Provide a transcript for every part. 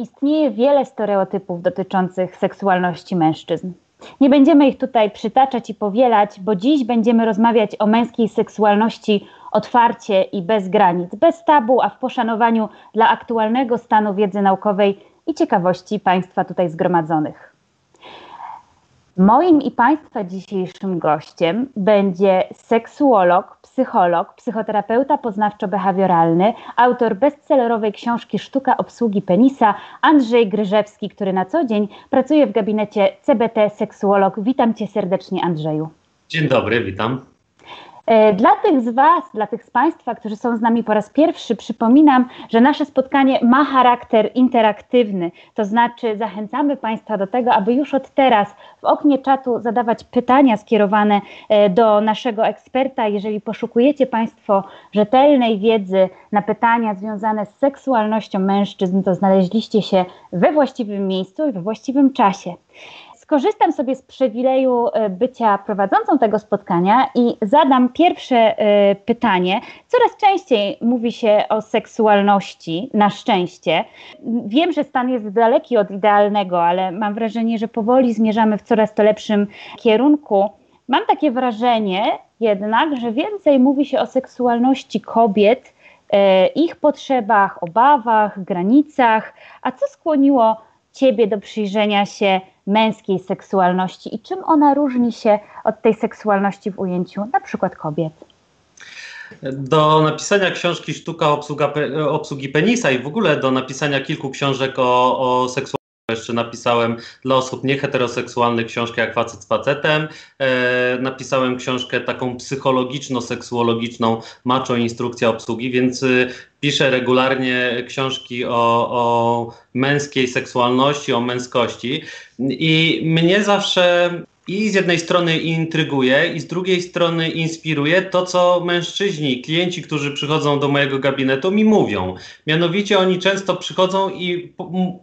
istnieje wiele stereotypów dotyczących seksualności mężczyzn. Nie będziemy ich tutaj przytaczać i powielać, bo dziś będziemy rozmawiać o męskiej seksualności otwarcie i bez granic, bez tabu, a w poszanowaniu dla aktualnego stanu wiedzy naukowej i ciekawości Państwa tutaj zgromadzonych. Moim i Państwa dzisiejszym gościem będzie seksuolog, psycholog, psychoterapeuta poznawczo-behawioralny, autor bestsellerowej książki Sztuka obsługi penisa Andrzej Gryżewski, który na co dzień pracuje w gabinecie CBT Seksuolog. Witam Cię serdecznie, Andrzeju. Dzień dobry, witam. E, dla tych z Was, dla tych z Państwa, którzy są z nami po raz pierwszy, przypominam, że nasze spotkanie ma charakter interaktywny. To znaczy, zachęcamy Państwa do tego, aby już od teraz w oknie czatu zadawać pytania skierowane e, do naszego eksperta. Jeżeli poszukujecie Państwo rzetelnej wiedzy na pytania związane z seksualnością mężczyzn, to znaleźliście się we właściwym miejscu i we właściwym czasie skorzystam sobie z przywileju e, bycia prowadzącą tego spotkania i zadam pierwsze e, pytanie. Coraz częściej mówi się o seksualności, na szczęście. Wiem, że stan jest daleki od idealnego, ale mam wrażenie, że powoli zmierzamy w coraz to lepszym kierunku. Mam takie wrażenie jednak, że więcej mówi się o seksualności kobiet, e, ich potrzebach, obawach, granicach. A co skłoniło Ciebie do przyjrzenia się męskiej seksualności i czym ona różni się od tej seksualności w ujęciu na przykład kobiet? Do napisania książki Sztuka obsługa, obsługi penisa i w ogóle do napisania kilku książek o, o seksualności jeszcze napisałem dla osób nieheteroseksualnych książkę jak facet z facetem. E, napisałem książkę taką psychologiczno-seksuologiczną Macho Instrukcja obsługi, więc y, piszę regularnie książki o, o męskiej seksualności, o męskości. I mnie zawsze i z jednej strony intryguje, i z drugiej strony inspiruje to, co mężczyźni, klienci, którzy przychodzą do mojego gabinetu, mi mówią. Mianowicie oni często przychodzą i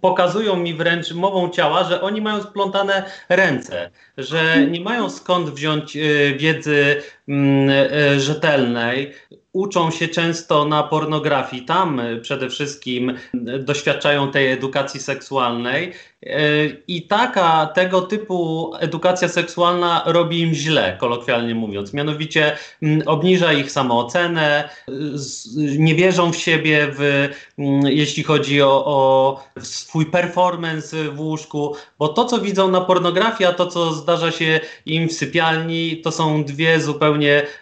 pokazują mi wręcz mową ciała, że oni mają splątane ręce, że nie mają skąd wziąć y, wiedzy rzetelnej, uczą się często na pornografii. Tam y, przede wszystkim doświadczają tej edukacji seksualnej E, I taka, tego typu edukacja seksualna robi im źle, kolokwialnie mówiąc. Mianowicie mm, obniża ich samoocenę, nie wierzą w siebie, w, mm, jeśli chodzi o, o swój performance w łóżku, bo to, co widzą na pornografii, a to, co zdarza się im w sypialni, to są dwie zupełnie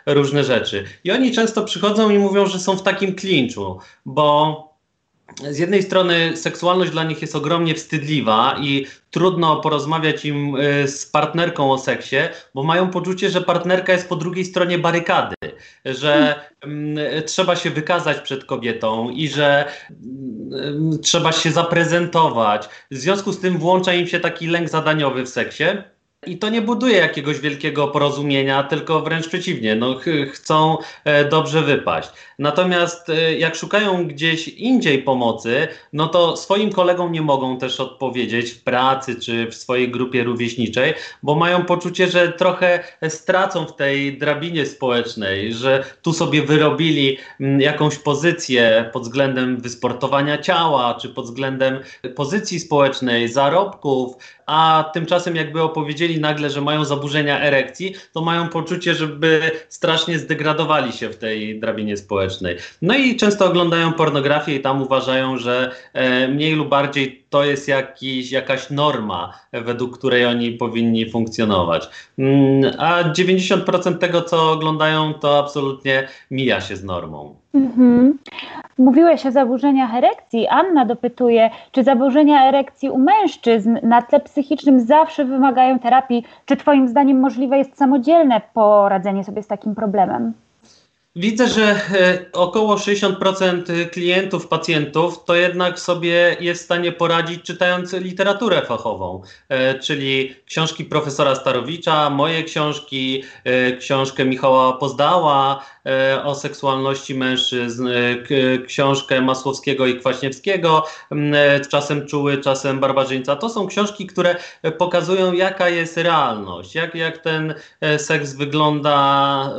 różne rzeczy. I oni często przychodzą i mówią, że są w takim klinczu, bo z jednej strony seksualność dla nich jest ogromnie wstydliwa i trudno porozmawiać im e, z partnerką o seksie, bo mają poczucie, że partnerka jest po drugiej stronie barykady, że mm, trzeba się wykazać przed kobietą i że mm, trzeba się zaprezentować. W związku z tym włącza im się taki lęk zadaniowy w seksie. I to nie buduje jakiegoś wielkiego porozumienia, tylko wręcz przeciwnie, no, ch chcą e, dobrze wypaść. Natomiast e, jak szukają gdzieś indziej pomocy, no to swoim kolegom nie mogą też odpowiedzieć w pracy czy w swojej grupie rówieśniczej, bo mają poczucie, że trochę stracą w tej drabinie społecznej, że tu sobie wyrobili jakąś pozycję pod względem wysportowania ciała, czy pod względem pozycji społecznej, zarobków, a tymczasem jakby opowiedzieli nagle, że mają zaburzenia erekcji, to mają poczucie, żeby strasznie zdegradowali się w tej drabinie społecznej. No i często oglądają pornografię i tam uważają, że e, mniej lub bardziej to jest jakiś, jakaś norma, według której oni powinni funkcjonować. Mm, a 90% tego, co oglądają, to absolutnie mija się z normą. Mhm. Mówiłeś o zaburzeniach erekcji. Anna dopytuje, czy zaburzenia erekcji u mężczyzn na tle psychicznym zawsze wymagają terapii? Czy Twoim zdaniem możliwe jest samodzielne poradzenie sobie z takim problemem? Widzę, że e, około 60% klientów, pacjentów to jednak sobie jest w stanie poradzić czytając literaturę fachową, e, czyli książki profesora Starowicza, moje książki, e, książkę Michała Pozdała o seksualności mężczyzn, książkę Masłowskiego i Kwaśniewskiego, czasem Czuły, czasem Barbarzyńca. To są książki, które pokazują jaka jest realność, jak, jak ten seks wygląda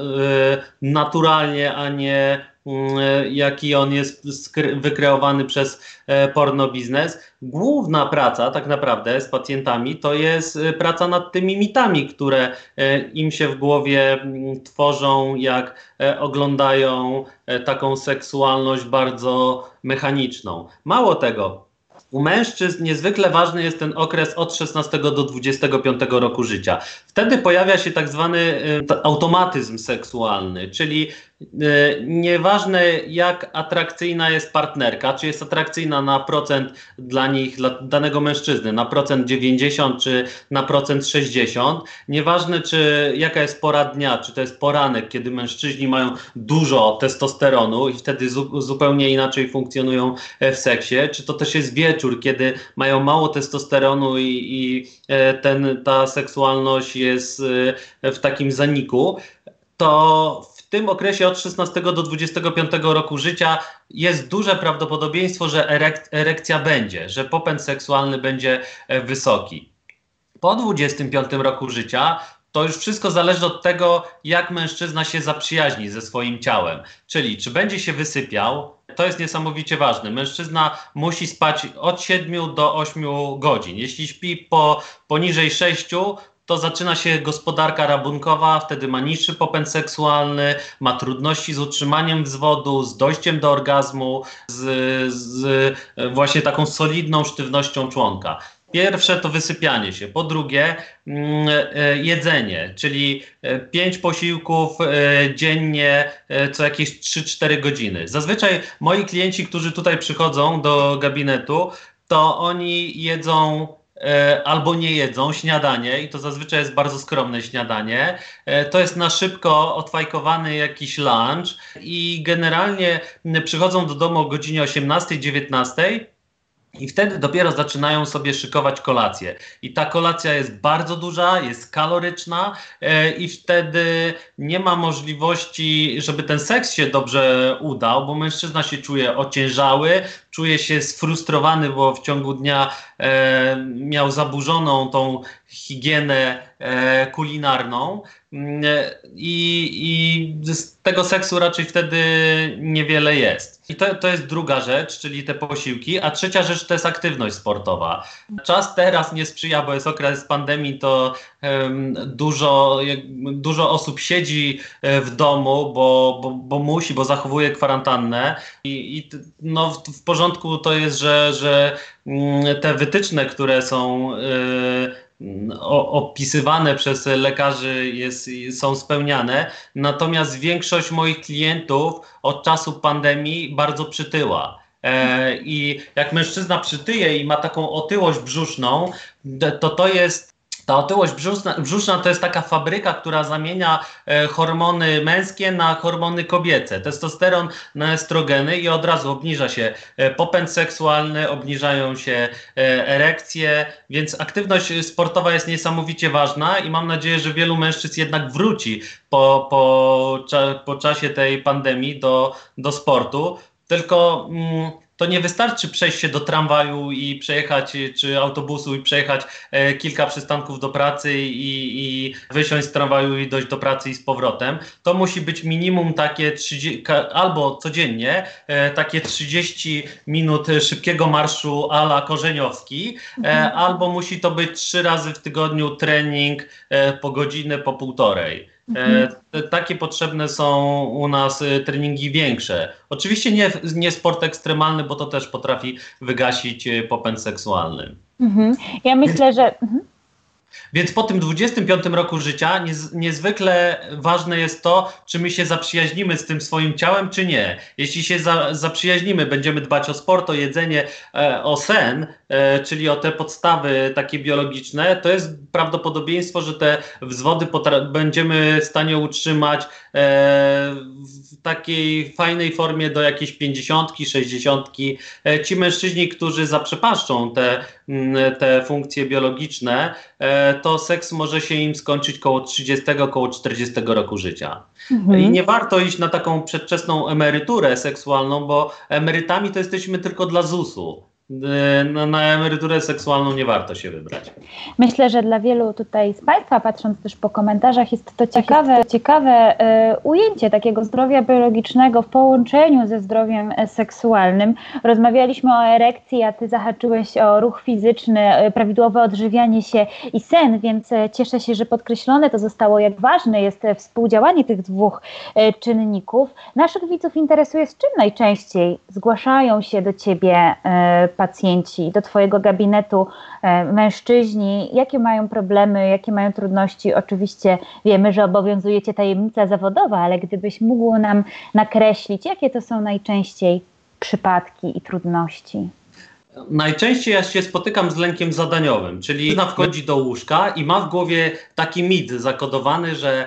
naturalnie, a nie jaki on jest wykreowany przez porno biznes. Główna praca tak naprawdę z pacjentami to jest praca nad tymi mitami, które im się w głowie tworzą, jak oglądają taką seksualność bardzo mechaniczną. Mało tego, u mężczyzn niezwykle ważny jest ten okres od 16 do 25 roku życia. Wtedy pojawia się tak zwany automatyzm seksualny, czyli E, nieważne jak atrakcyjna jest partnerka, czy jest atrakcyjna na procent dla nich, dla danego mężczyzny, na procent 90 czy na procent 60, nieważne czy jaka jest pora dnia, czy to jest poranek, kiedy mężczyźni mają dużo testosteronu i wtedy zu, zupełnie inaczej funkcjonują e, w seksie, czy to też jest wieczór, kiedy mają mało testosteronu i, i e, ten, ta seksualność jest w takim zaniku, to w tym okresie od 16 do 25 roku życia jest duże prawdopodobieństwo, że erek erekcja będzie, że popęd seksualny będzie e, wysoki. Po 25 roku życia to już wszystko zależy od tego, jak mężczyzna się zaprzyjaźni ze swoim ciałem. Czyli czy będzie się wysypiał, to jest niesamowicie ważne. Mężczyzna musi spać od 7 do 8 godzin. Jeśli śpi po, poniżej 6, to zaczyna się gospodarka rabunkowa, wtedy ma niższy popęd seksualny, ma trudności z utrzymaniem wzwodu, z dojściem do orgazmu, z, z właśnie taką solidną sztywnością członka. Pierwsze to wysypianie się. Po drugie, mm, e, jedzenie, czyli e, pięć posiłków e, dziennie co jakieś 3-4 godziny. Zazwyczaj moi klienci, którzy tutaj przychodzą do gabinetu, to oni jedzą albo nie jedzą śniadanie i to zazwyczaj jest bardzo skromne śniadanie. E, to jest na szybko odfajkowany jakiś lunch i generalnie przychodzą do domu o godzinie 18-19 i wtedy dopiero zaczynają sobie szykować kolację. I ta kolacja jest bardzo duża, jest kaloryczna, e, i wtedy nie ma możliwości, żeby ten seks się dobrze udał, bo mężczyzna się czuje ociężały, czuje się sfrustrowany, bo w ciągu dnia e, miał zaburzoną tą higienę e, kulinarną. I, I z tego seksu raczej wtedy niewiele jest. I to, to jest druga rzecz, czyli te posiłki. A trzecia rzecz to jest aktywność sportowa. Czas teraz nie sprzyja, bo jest okres pandemii, to um, dużo, dużo osób siedzi e, w domu, bo, bo, bo musi, bo zachowuje kwarantannę. I, i no, w, w porządku to jest, że, że mm, te wytyczne, które są. Yy, opisywane przez lekarzy jest, są spełniane, natomiast większość moich klientów od czasu pandemii bardzo przytyła. E, I jak mężczyzna przytyje i ma taką otyłość brzuszną, to to jest ta otyłość brzuszna, brzuszna to jest taka fabryka, która zamienia e, hormony męskie na hormony kobiece. Testosteron na estrogeny i od razu obniża się e, popęd seksualny, obniżają się e, erekcje, więc aktywność sportowa jest niesamowicie ważna i mam nadzieję, że wielu mężczyzn jednak wróci po, po, po czasie tej pandemii do, do sportu. Tylko. Mm, to nie wystarczy przejść się do tramwaju i przejechać, czy autobusu i przejechać e, kilka przystanków do pracy i, i wysiąść z tramwaju i dojść do pracy i z powrotem. To musi być minimum takie 30, albo codziennie e, takie 30 minut szybkiego marszu ala korzeniowski, e, mhm. albo musi to być trzy razy w tygodniu trening e, po godzinę, po półtorej. E, takie potrzebne są u nas e, treningi większe. Oczywiście nie, nie sport ekstremalny, bo to też potrafi wygasić e, popęd seksualny. Mhm. Ja myślę, że. Mhm. Więc po tym 25 roku życia niez, niezwykle ważne jest to, czy my się zaprzyjaźnimy z tym swoim ciałem, czy nie. Jeśli się za, zaprzyjaźnimy, będziemy dbać o sport, o jedzenie, e, o sen, e, czyli o te podstawy takie biologiczne, to jest prawdopodobieństwo, że te wzwody będziemy w stanie utrzymać e, w takiej fajnej formie do jakiejś 50, 60. E, ci mężczyźni, którzy zaprzepaszczą te, te funkcje biologiczne, to seks może się im skończyć koło 30, koło 40 roku życia. Mhm. I nie warto iść na taką przedwczesną emeryturę seksualną, bo emerytami to jesteśmy tylko dla ZUS-u. Na, na emeryturę seksualną nie warto się wybrać. Myślę, że dla wielu tutaj z Państwa, patrząc też po komentarzach, jest to ciekawe, ciekawe y, ujęcie takiego zdrowia biologicznego w połączeniu ze zdrowiem seksualnym. Rozmawialiśmy o erekcji, a Ty zahaczyłeś o ruch fizyczny, y, prawidłowe odżywianie się i sen, więc cieszę się, że podkreślone to zostało, jak ważne jest współdziałanie tych dwóch czynników. Naszych widzów interesuje, z czym najczęściej zgłaszają się do Ciebie pacjenci, do Twojego gabinetu e, mężczyźni, jakie mają problemy, jakie mają trudności. Oczywiście wiemy, że obowiązuje Cię tajemnica zawodowa, ale gdybyś mógł nam nakreślić, jakie to są najczęściej przypadki i trudności? Najczęściej ja się spotykam z lękiem zadaniowym, czyli ona wchodzi do łóżka i ma w głowie taki mit zakodowany, że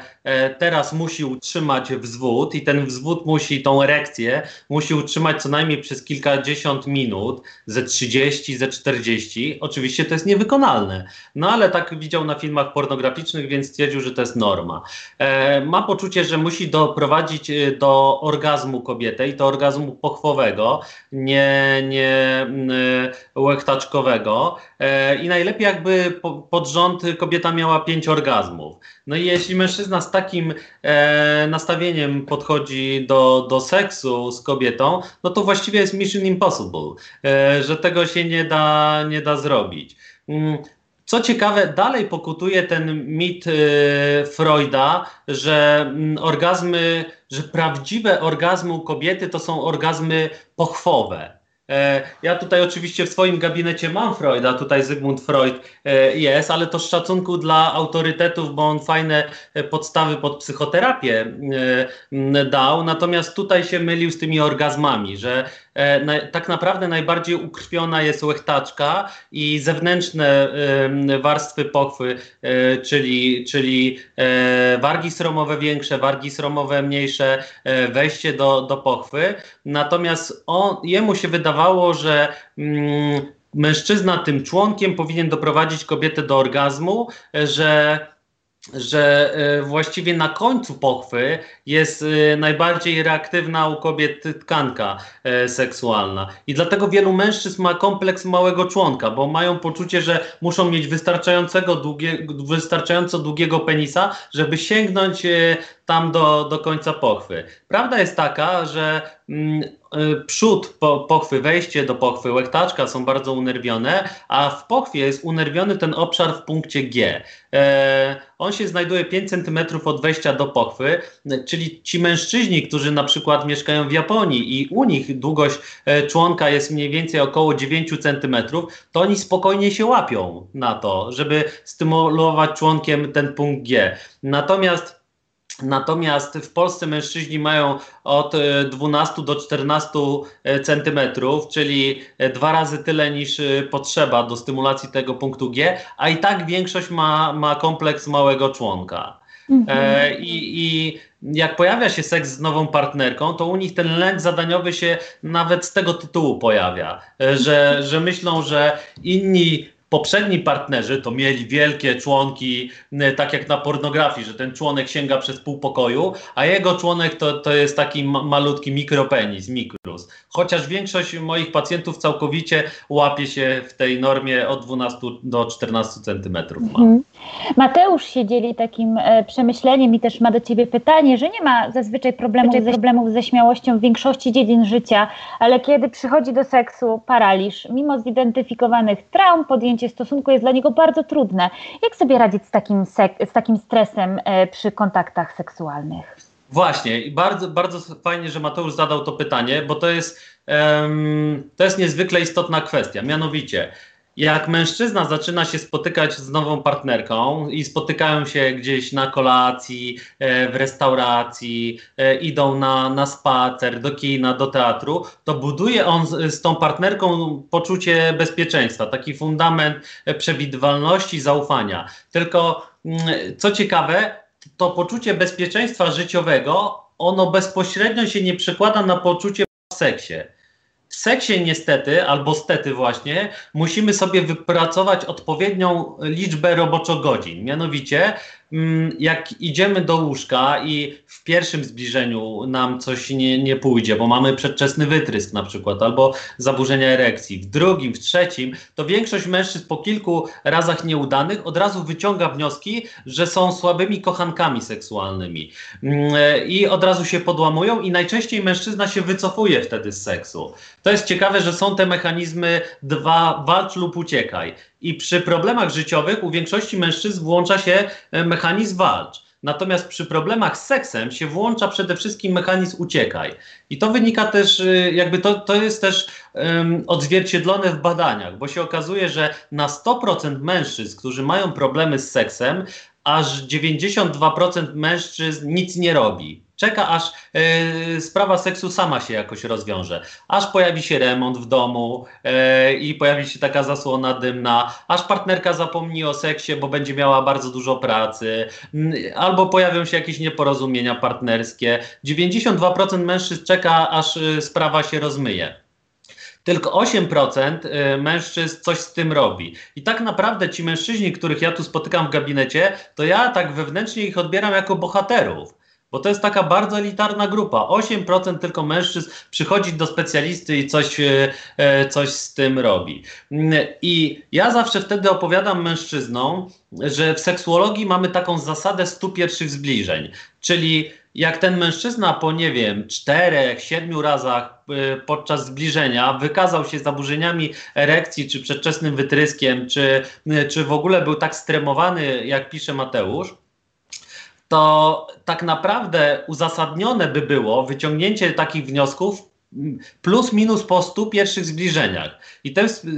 teraz musi utrzymać wzwód i ten wzwód musi, tą erekcję musi utrzymać co najmniej przez kilkadziesiąt minut, ze 30, ze 40. Oczywiście to jest niewykonalne, no ale tak widział na filmach pornograficznych, więc stwierdził, że to jest norma. E, ma poczucie, że musi doprowadzić e, do orgazmu kobietę i to orgazmu pochwowego, nie, nie łechtaczkowego e, i najlepiej jakby pod rząd kobieta miała pięć orgazmów. No i jeśli mężczyzna z takim e, nastawieniem podchodzi do, do seksu z kobietą, no to właściwie jest mission impossible, e, że tego się nie da, nie da zrobić. Mm, co ciekawe, dalej pokutuje ten mit Freuda, że mm, orgazmy, że prawdziwe orgazmy u kobiety to są orgazmy pochwowe. E, ja tutaj oczywiście w swoim gabinecie mam Freuda, tutaj Zygmunt Freud e, jest, ale to z szacunku dla autorytetów, bo on fajne e, podstawy pod psychoterapię dał, natomiast tutaj się mylił z tymi orgazmami, że tak naprawdę najbardziej ukrwiona jest łechtaczka i zewnętrzne warstwy pochwy, e, czyli, czyli e, wargi sromowe większe, wargi sromowe mniejsze, wejście do, do pochwy. Natomiast on, jemu się wydawało, że mm, mężczyzna tym członkiem powinien doprowadzić kobietę do orgazmu, że że e, właściwie na końcu pochwy jest e, najbardziej reaktywna u kobiet tkanka e, seksualna. I dlatego wielu mężczyzn ma kompleks małego członka, bo mają poczucie, że muszą mieć wystarczającego długie, wystarczająco długiego penisa, żeby sięgnąć tam do, do końca pochwy. Prawda jest taka, że mm, przód po, pochwy, wejście do pochwy, łechtaczka są bardzo unerwione, a w pochwie jest unerwiony ten obszar w punkcie G. E, on się znajduje 5 cm od wejścia do pochwy, czyli ci mężczyźni, którzy na przykład mieszkają w Japonii i u nich długość e, członka jest mniej więcej około 9 cm, to oni spokojnie się łapią na to, żeby stymulować członkiem ten punkt G. Natomiast Natomiast w Polsce mężczyźni mają od 12 e, do 14 e, centymetrów, czyli e, dwa razy tyle niż potrzeba do stymulacji tego punktu G, a i tak większość ma, ma kompleks małego członka. Mhm. E, i, I jak pojawia się seks z nową partnerką, to u nich ten lęk zadaniowy się nawet z tego tytułu pojawia, że, że myślą, że inni poprzedni partnerzy to mieli wielkie członki, tak jak na pornografii, że ten członek sięga przez pół pokoju, a jego członek to, to jest taki malutki mikropenis, mikrus. Chociaż większość moich pacjentów całkowicie łapie się w tej normie od 12 do 14 centymetrów. Mhm. Mateusz się dzieli takim e, przemyśleniem i też ma do Ciebie pytanie, że nie ma zazwyczaj problemów, ze, problemów ze śmiałością w większości dziedzin życia, ale kiedy przychodzi do seksu paraliż, mimo zidentyfikowanych traum, podjęcie stosunku jest dla niego bardzo trudne. Jak sobie radzić z takim, z takim stresem e, przy kontaktach seksualnych? Właśnie i bardzo, bardzo fajnie, że Mateusz zadał to pytanie, bo to jest, um, to jest niezwykle istotna kwestia. Mianowicie, jak mężczyzna zaczyna się spotykać z nową partnerką i spotykają się gdzieś na kolacji, e, w restauracji, e, idą na, na spacer, do kina, do teatru, to buduje on z, z tą partnerką poczucie bezpieczeństwa, taki fundament przewidywalności, zaufania. Tylko mm, co ciekawe, to poczucie bezpieczeństwa życiowego, ono bezpośrednio się nie przekłada na poczucie w seksie. W seksie niestety, albo stety właśnie, musimy sobie wypracować odpowiednią liczbę roboczo godzin. Mianowicie jak idziemy do łóżka i w pierwszym zbliżeniu nam coś nie, nie pójdzie, bo mamy przedczesny wytrysk na przykład, albo zaburzenia erekcji, w drugim, w trzecim, to większość mężczyzn po kilku razach nieudanych od razu wyciąga wnioski, że są słabymi kochankami seksualnymi mm, i od razu się podłamują i najczęściej mężczyzna się wycofuje wtedy z seksu. To jest ciekawe, że są te mechanizmy dwa, walcz lub uciekaj. I przy problemach życiowych u większości mężczyzn włącza się e, mechanizm walcz. Natomiast przy problemach z seksem się włącza przede wszystkim mechanizm uciekaj. I to wynika też, e, jakby to, to jest też um, odzwierciedlone w badaniach, bo się okazuje, że na 100% mężczyzn, którzy mają problemy z seksem, aż 92% mężczyzn nic nie robi czeka aż e, sprawa seksu sama się jakoś rozwiąże. Aż pojawi się remont w domu e, i pojawi się taka zasłona dymna, aż partnerka zapomni o seksie, bo będzie miała bardzo dużo pracy, albo pojawią się jakieś nieporozumienia partnerskie. 92% mężczyzn czeka, aż e, sprawa się rozmyje tylko 8% mężczyzn coś z tym robi. I tak naprawdę ci mężczyźni, których ja tu spotykam w gabinecie, to ja tak wewnętrznie ich odbieram jako bohaterów. Bo to jest taka bardzo elitarna grupa. 8% tylko mężczyzn przychodzi do specjalisty i coś, e, e, coś z tym robi. Mm, I ja zawsze wtedy opowiadam mężczyznom, że w seksuologii mamy taką zasadę 100 pierwszych zbliżeń. Czyli jak ten mężczyzna po, nie wiem, czterech, siedmiu razach e, podczas zbliżenia wykazał się zaburzeniami erekcji, czy przedczesnym wytryskiem, czy, czy w ogóle był tak stremowany, jak pisze Mateusz, to tak naprawdę uzasadnione by było wyciągnięcie takich wniosków plus minus po 100 pierwszych zbliżeniach. I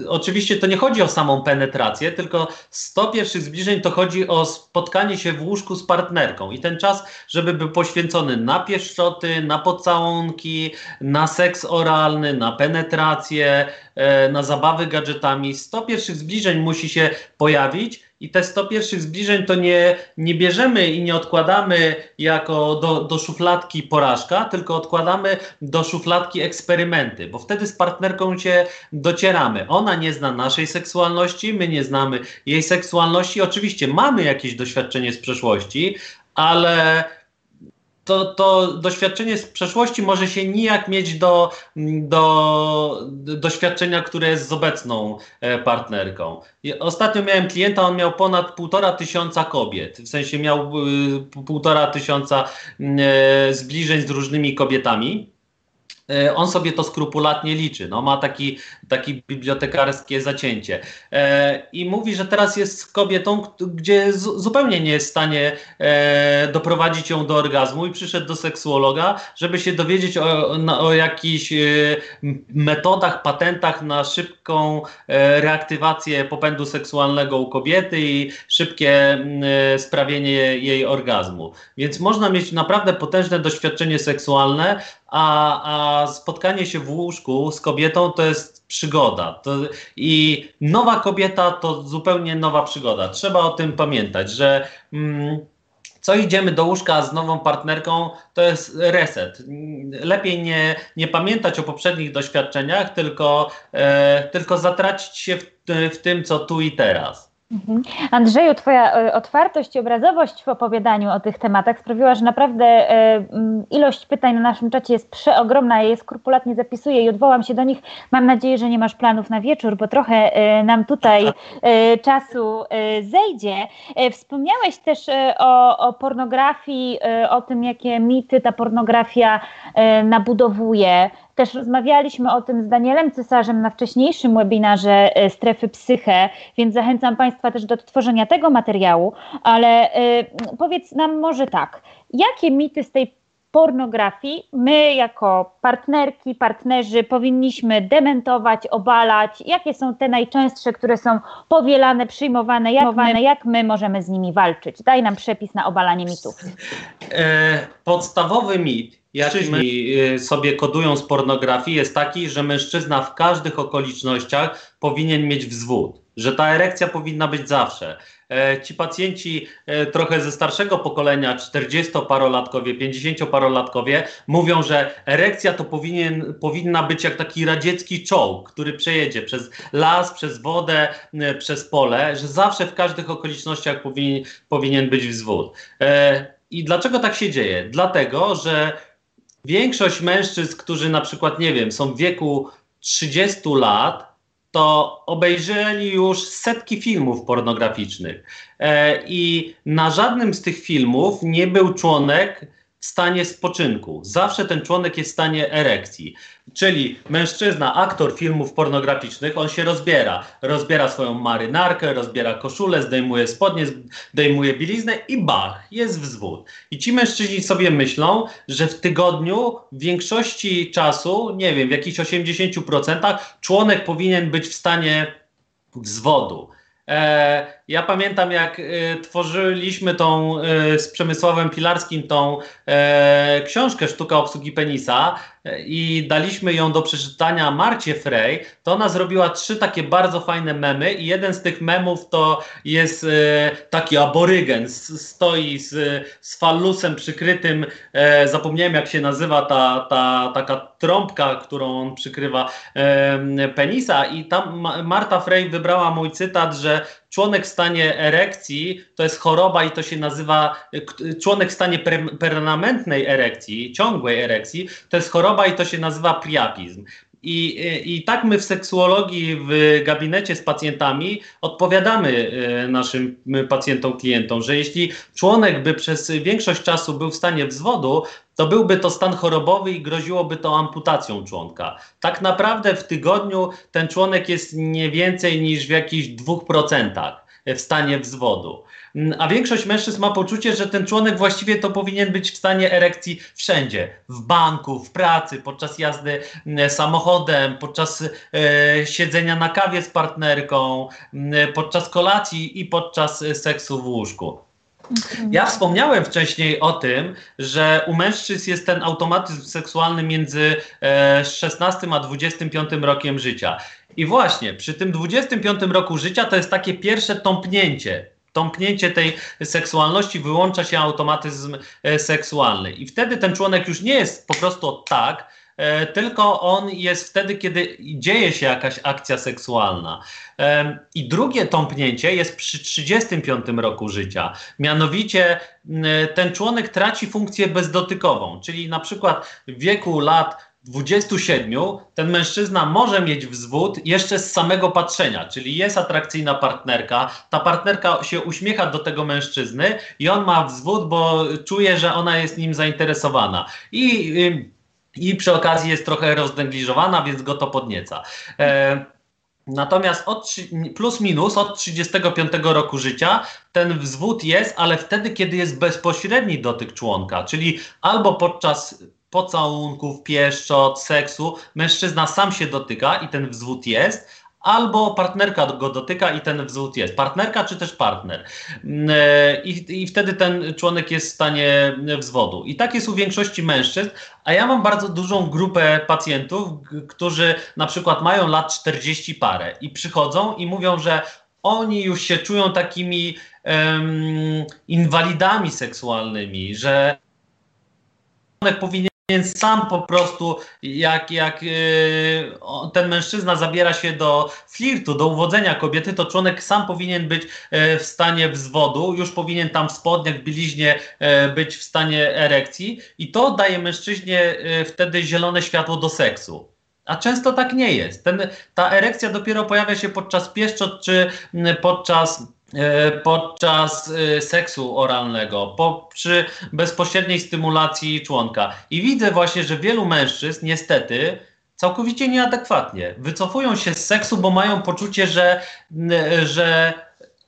oczywiście to nie chodzi o samą penetrację, tylko 100 pierwszych zbliżeń to chodzi o spotkanie się w łóżku z partnerką. I ten czas, żeby był poświęcony na pieszczoty, na pocałunki, na seks oralny, na penetrację, na zabawy gadżetami. 100 pierwszych zbliżeń musi się pojawić i te 100 pierwszych zbliżeń to nie, nie bierzemy i nie odkładamy jako do, do szufladki porażka, tylko odkładamy do szufladki eksperymenty, bo wtedy z partnerką się docieramy. Ona nie zna naszej seksualności, my nie znamy jej seksualności. Oczywiście mamy jakieś doświadczenie z przeszłości, ale to, to doświadczenie z przeszłości może się nijak mieć do, do, do doświadczenia, które jest z obecną e, partnerką. Ostatnio miałem klienta, on miał ponad półtora tysiąca kobiet, w sensie miał y, półtora tysiąca y, zbliżeń z różnymi kobietami. E, on sobie to skrupulatnie liczy. No, ma taki, taki bibliotekarskie zacięcie. E, I mówi, że teraz jest kobietą, gdzie zupełnie nie jest w stanie e, doprowadzić ją do orgazmu i przyszedł do seksuologa, żeby się dowiedzieć o, o jakichś e, metodach, patentach na szybką reaktywację popędu seksualnego u kobiety i szybkie sprawienie jej orgazmu. Więc można mieć naprawdę potężne doświadczenie seksualne, a, a spotkanie się w łóżku z kobietą to jest przygoda. To, I nowa kobieta to zupełnie nowa przygoda. Trzeba o tym pamiętać, że. Mm, co idziemy do łóżka z nową partnerką, to jest reset. Lepiej nie, nie pamiętać o poprzednich doświadczeniach, tylko, e, tylko zatracić się w, w tym, co tu i teraz. Mhm. Andrzeju, Twoja e, otwartość i obrazowość w opowiadaniu o tych tematach sprawiła, że naprawdę e, ilość pytań na naszym czacie jest przeogromna. Ja je skrupulatnie zapisuję i odwołam się do nich. Mam nadzieję, że nie masz planów na wieczór, bo trochę e, nam tutaj czasu zejdzie. Wspomniałeś też o, o pornografii, o tym, jakie mity ta pornografia nabudowuje. Też rozmawialiśmy o tym z Danielem Cesarzem na wcześniejszym webinarze e, Strefy Psyche, więc zachęcam Państwa też do odtworzenia tego materiału, ale y, powiedz nam może tak, jakie mity z tej pornografii my jako partnerki, partnerzy powinniśmy dementować, obalać? Jakie są te najczęstsze, które są powielane, przyjmowane? Jak my, jak my możemy z nimi walczyć? Daj nam przepis na obalanie mitów. E, podstawowy mit jaki y, sobie kodują z pornografii, jest taki, że mężczyzna w każdych okolicznościach powinien mieć wzwód, że ta erekcja powinna być zawsze. E, ci pacjenci e, trochę ze starszego pokolenia, 40-parolatkowie, 50-parolatkowie, mówią, że erekcja to powinien, powinna być jak taki radziecki czołg, który przejedzie przez las, przez wodę, e, przez pole, że zawsze w każdych okolicznościach powinien, powinien być wzwód. I dlaczego tak się dzieje? Dlatego, że większość mężczyzn, którzy na przykład, nie wiem, są w wieku 30 lat, to obejrzeli już setki filmów pornograficznych. E, I na żadnym z tych filmów nie był członek stanie spoczynku. Zawsze ten członek jest w stanie erekcji. Czyli mężczyzna, aktor filmów pornograficznych, on się rozbiera. Rozbiera swoją marynarkę, rozbiera koszulę, zdejmuje spodnie, zdejmuje bieliznę i bach, jest wzwód. I ci mężczyźni sobie myślą, że w tygodniu w większości czasu, nie wiem, w jakichś 80% członek powinien być w stanie wzwodu. E, ja pamiętam, jak y, tworzyliśmy tą y, z Przemysławem Pilarskim tą e, książkę Sztuka obsługi penisa. e, i daliśmy ją do przeczytania Marcie Frey, to ona zrobiła trzy takie bardzo fajne memy i jeden z tych memów to jest e, taki aborygen, stoi z, z fallusem przykrytym, e, zapomniałem jak się nazywa ta, ta taka trąbka, którą on przykrywa e, penisa. I tam Marta Frey wybrała mój cytat, że członek w stanie erekcji to jest choroba i to się nazywa, członek w stanie permanentnej erekcji, ciągłej erekcji, to jest choroba i to się nazywa priapizm. I, I tak my w seksuologii, w gabinecie z pacjentami odpowiadamy e, naszym pacjentom, klientom, że jeśli członek by przez większość czasu był w stanie wzwodu, to byłby to stan chorobowy i groziłoby to amputacją członka. Tak naprawdę w tygodniu ten członek jest nie więcej niż w jakichś 2% w stanie wzwodu. A większość mężczyzn ma poczucie, że ten członek właściwie to powinien być w stanie erekcji wszędzie. W banku, w pracy, podczas jazdy samochodem, podczas e, siedzenia na kawie z partnerką, podczas kolacji i podczas seksu w łóżku. Mhm. Ja wspomniałem wcześniej o tym, że u mężczyzn jest ten automatyzm seksualny między 16 e, a 25 rokiem życia. I właśnie przy tym 25 roku życia to jest takie pierwsze tąpnięcie. Tąpnięcie tej seksualności wyłącza się automatyzm e, seksualny. I wtedy ten członek już nie jest po prostu tak, tylko on jest wtedy, kiedy dzieje się jakaś akcja seksualna. I drugie tąpnięcie jest przy 35 roku życia. Mianowicie ten członek traci funkcję bezdotykową, czyli na przykład w wieku lat 27 ten mężczyzna może mieć wzwód jeszcze z samego patrzenia, czyli jest atrakcyjna partnerka, ta partnerka się uśmiecha do tego mężczyzny i on ma wzwód, bo czuje, że ona jest nim zainteresowana. I i przy okazji jest trochę roznegliżowana, więc go to podnieca. E, Natomiast od, plus minus od 35 roku życia ten wzwód jest, ale wtedy, kiedy jest bezpośredni dotyk członka, czyli albo podczas pocałunków, pieszczot, seksu, mężczyzna sam się dotyka i ten wzwód jest, albo partnerka go dotyka i ten wzór jest. Partnerka czy też partner. Mm, e, I, I wtedy ten członek jest w stanie wzwodu. I tak jest u większości mężczyzn, a ja mam bardzo dużą grupę pacjentów, którzy na przykład mają lat 40 parę i przychodzą i mówią, że oni już się czują takimi um, inwalidami seksualnymi, że powinien więc sam po prostu, jak, jak yy, ten mężczyzna zabiera się do flirtu, do uwodzenia kobiety, to członek sam powinien być yy, w stanie wzwodu, już powinien tam w spodniach, w bieliźnie yy, być w stanie erekcji i to daje mężczyźnie yy, wtedy zielone światło do seksu. A często tak nie jest. Ten, ta erekcja dopiero pojawia się podczas pieszczot czy podczas E, podczas e, seksu oralnego, po, przy bezpośredniej stymulacji członka. I widzę właśnie, że wielu mężczyzn niestety całkowicie nieadekwatnie wycofują się z seksu, bo mają poczucie, że, że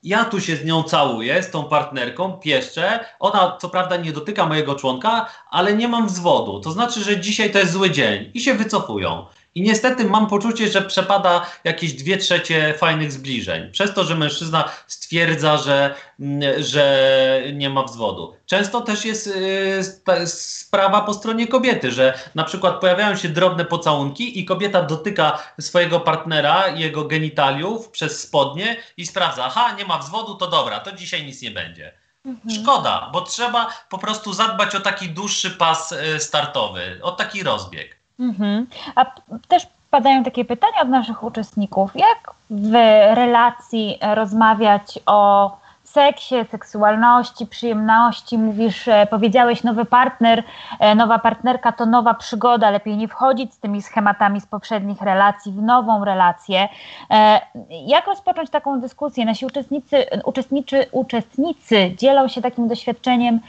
ja tu się z nią całuję, z tą partnerką, pieszczę. Ona co prawda nie dotyka mojego członka, ale nie mam wzwodu. To znaczy, że dzisiaj to jest zły dzień i się wycofują. I niestety mam poczucie, że przepada jakieś dwie trzecie fajnych zbliżeń. Przez to, że mężczyzna stwierdza, że, mm, że nie ma wzwodu. Często też jest y, sprawa po stronie kobiety, że na przykład pojawiają się drobne pocałunki i kobieta dotyka swojego partnera, jego genitaliów przez spodnie i sprawdza, aha, nie ma wzwodu, to dobra, to dzisiaj nic nie będzie. Mhm. Szkoda, bo trzeba po prostu zadbać o taki dłuższy pas y, startowy, o taki rozbieg. Mhm. A też padają takie pytania od naszych uczestników. Jak w relacji rozmawiać o seksie, seksualności, przyjemności, mówisz, e, powiedziałeś nowy partner, e, nowa partnerka to nowa przygoda, lepiej nie wchodzić z tymi schematami z poprzednich relacji w nową relację. E, jak rozpocząć taką dyskusję? Nasi uczestnicy, uczestniczy, uczestnicy dzielą się takim doświadczeniem,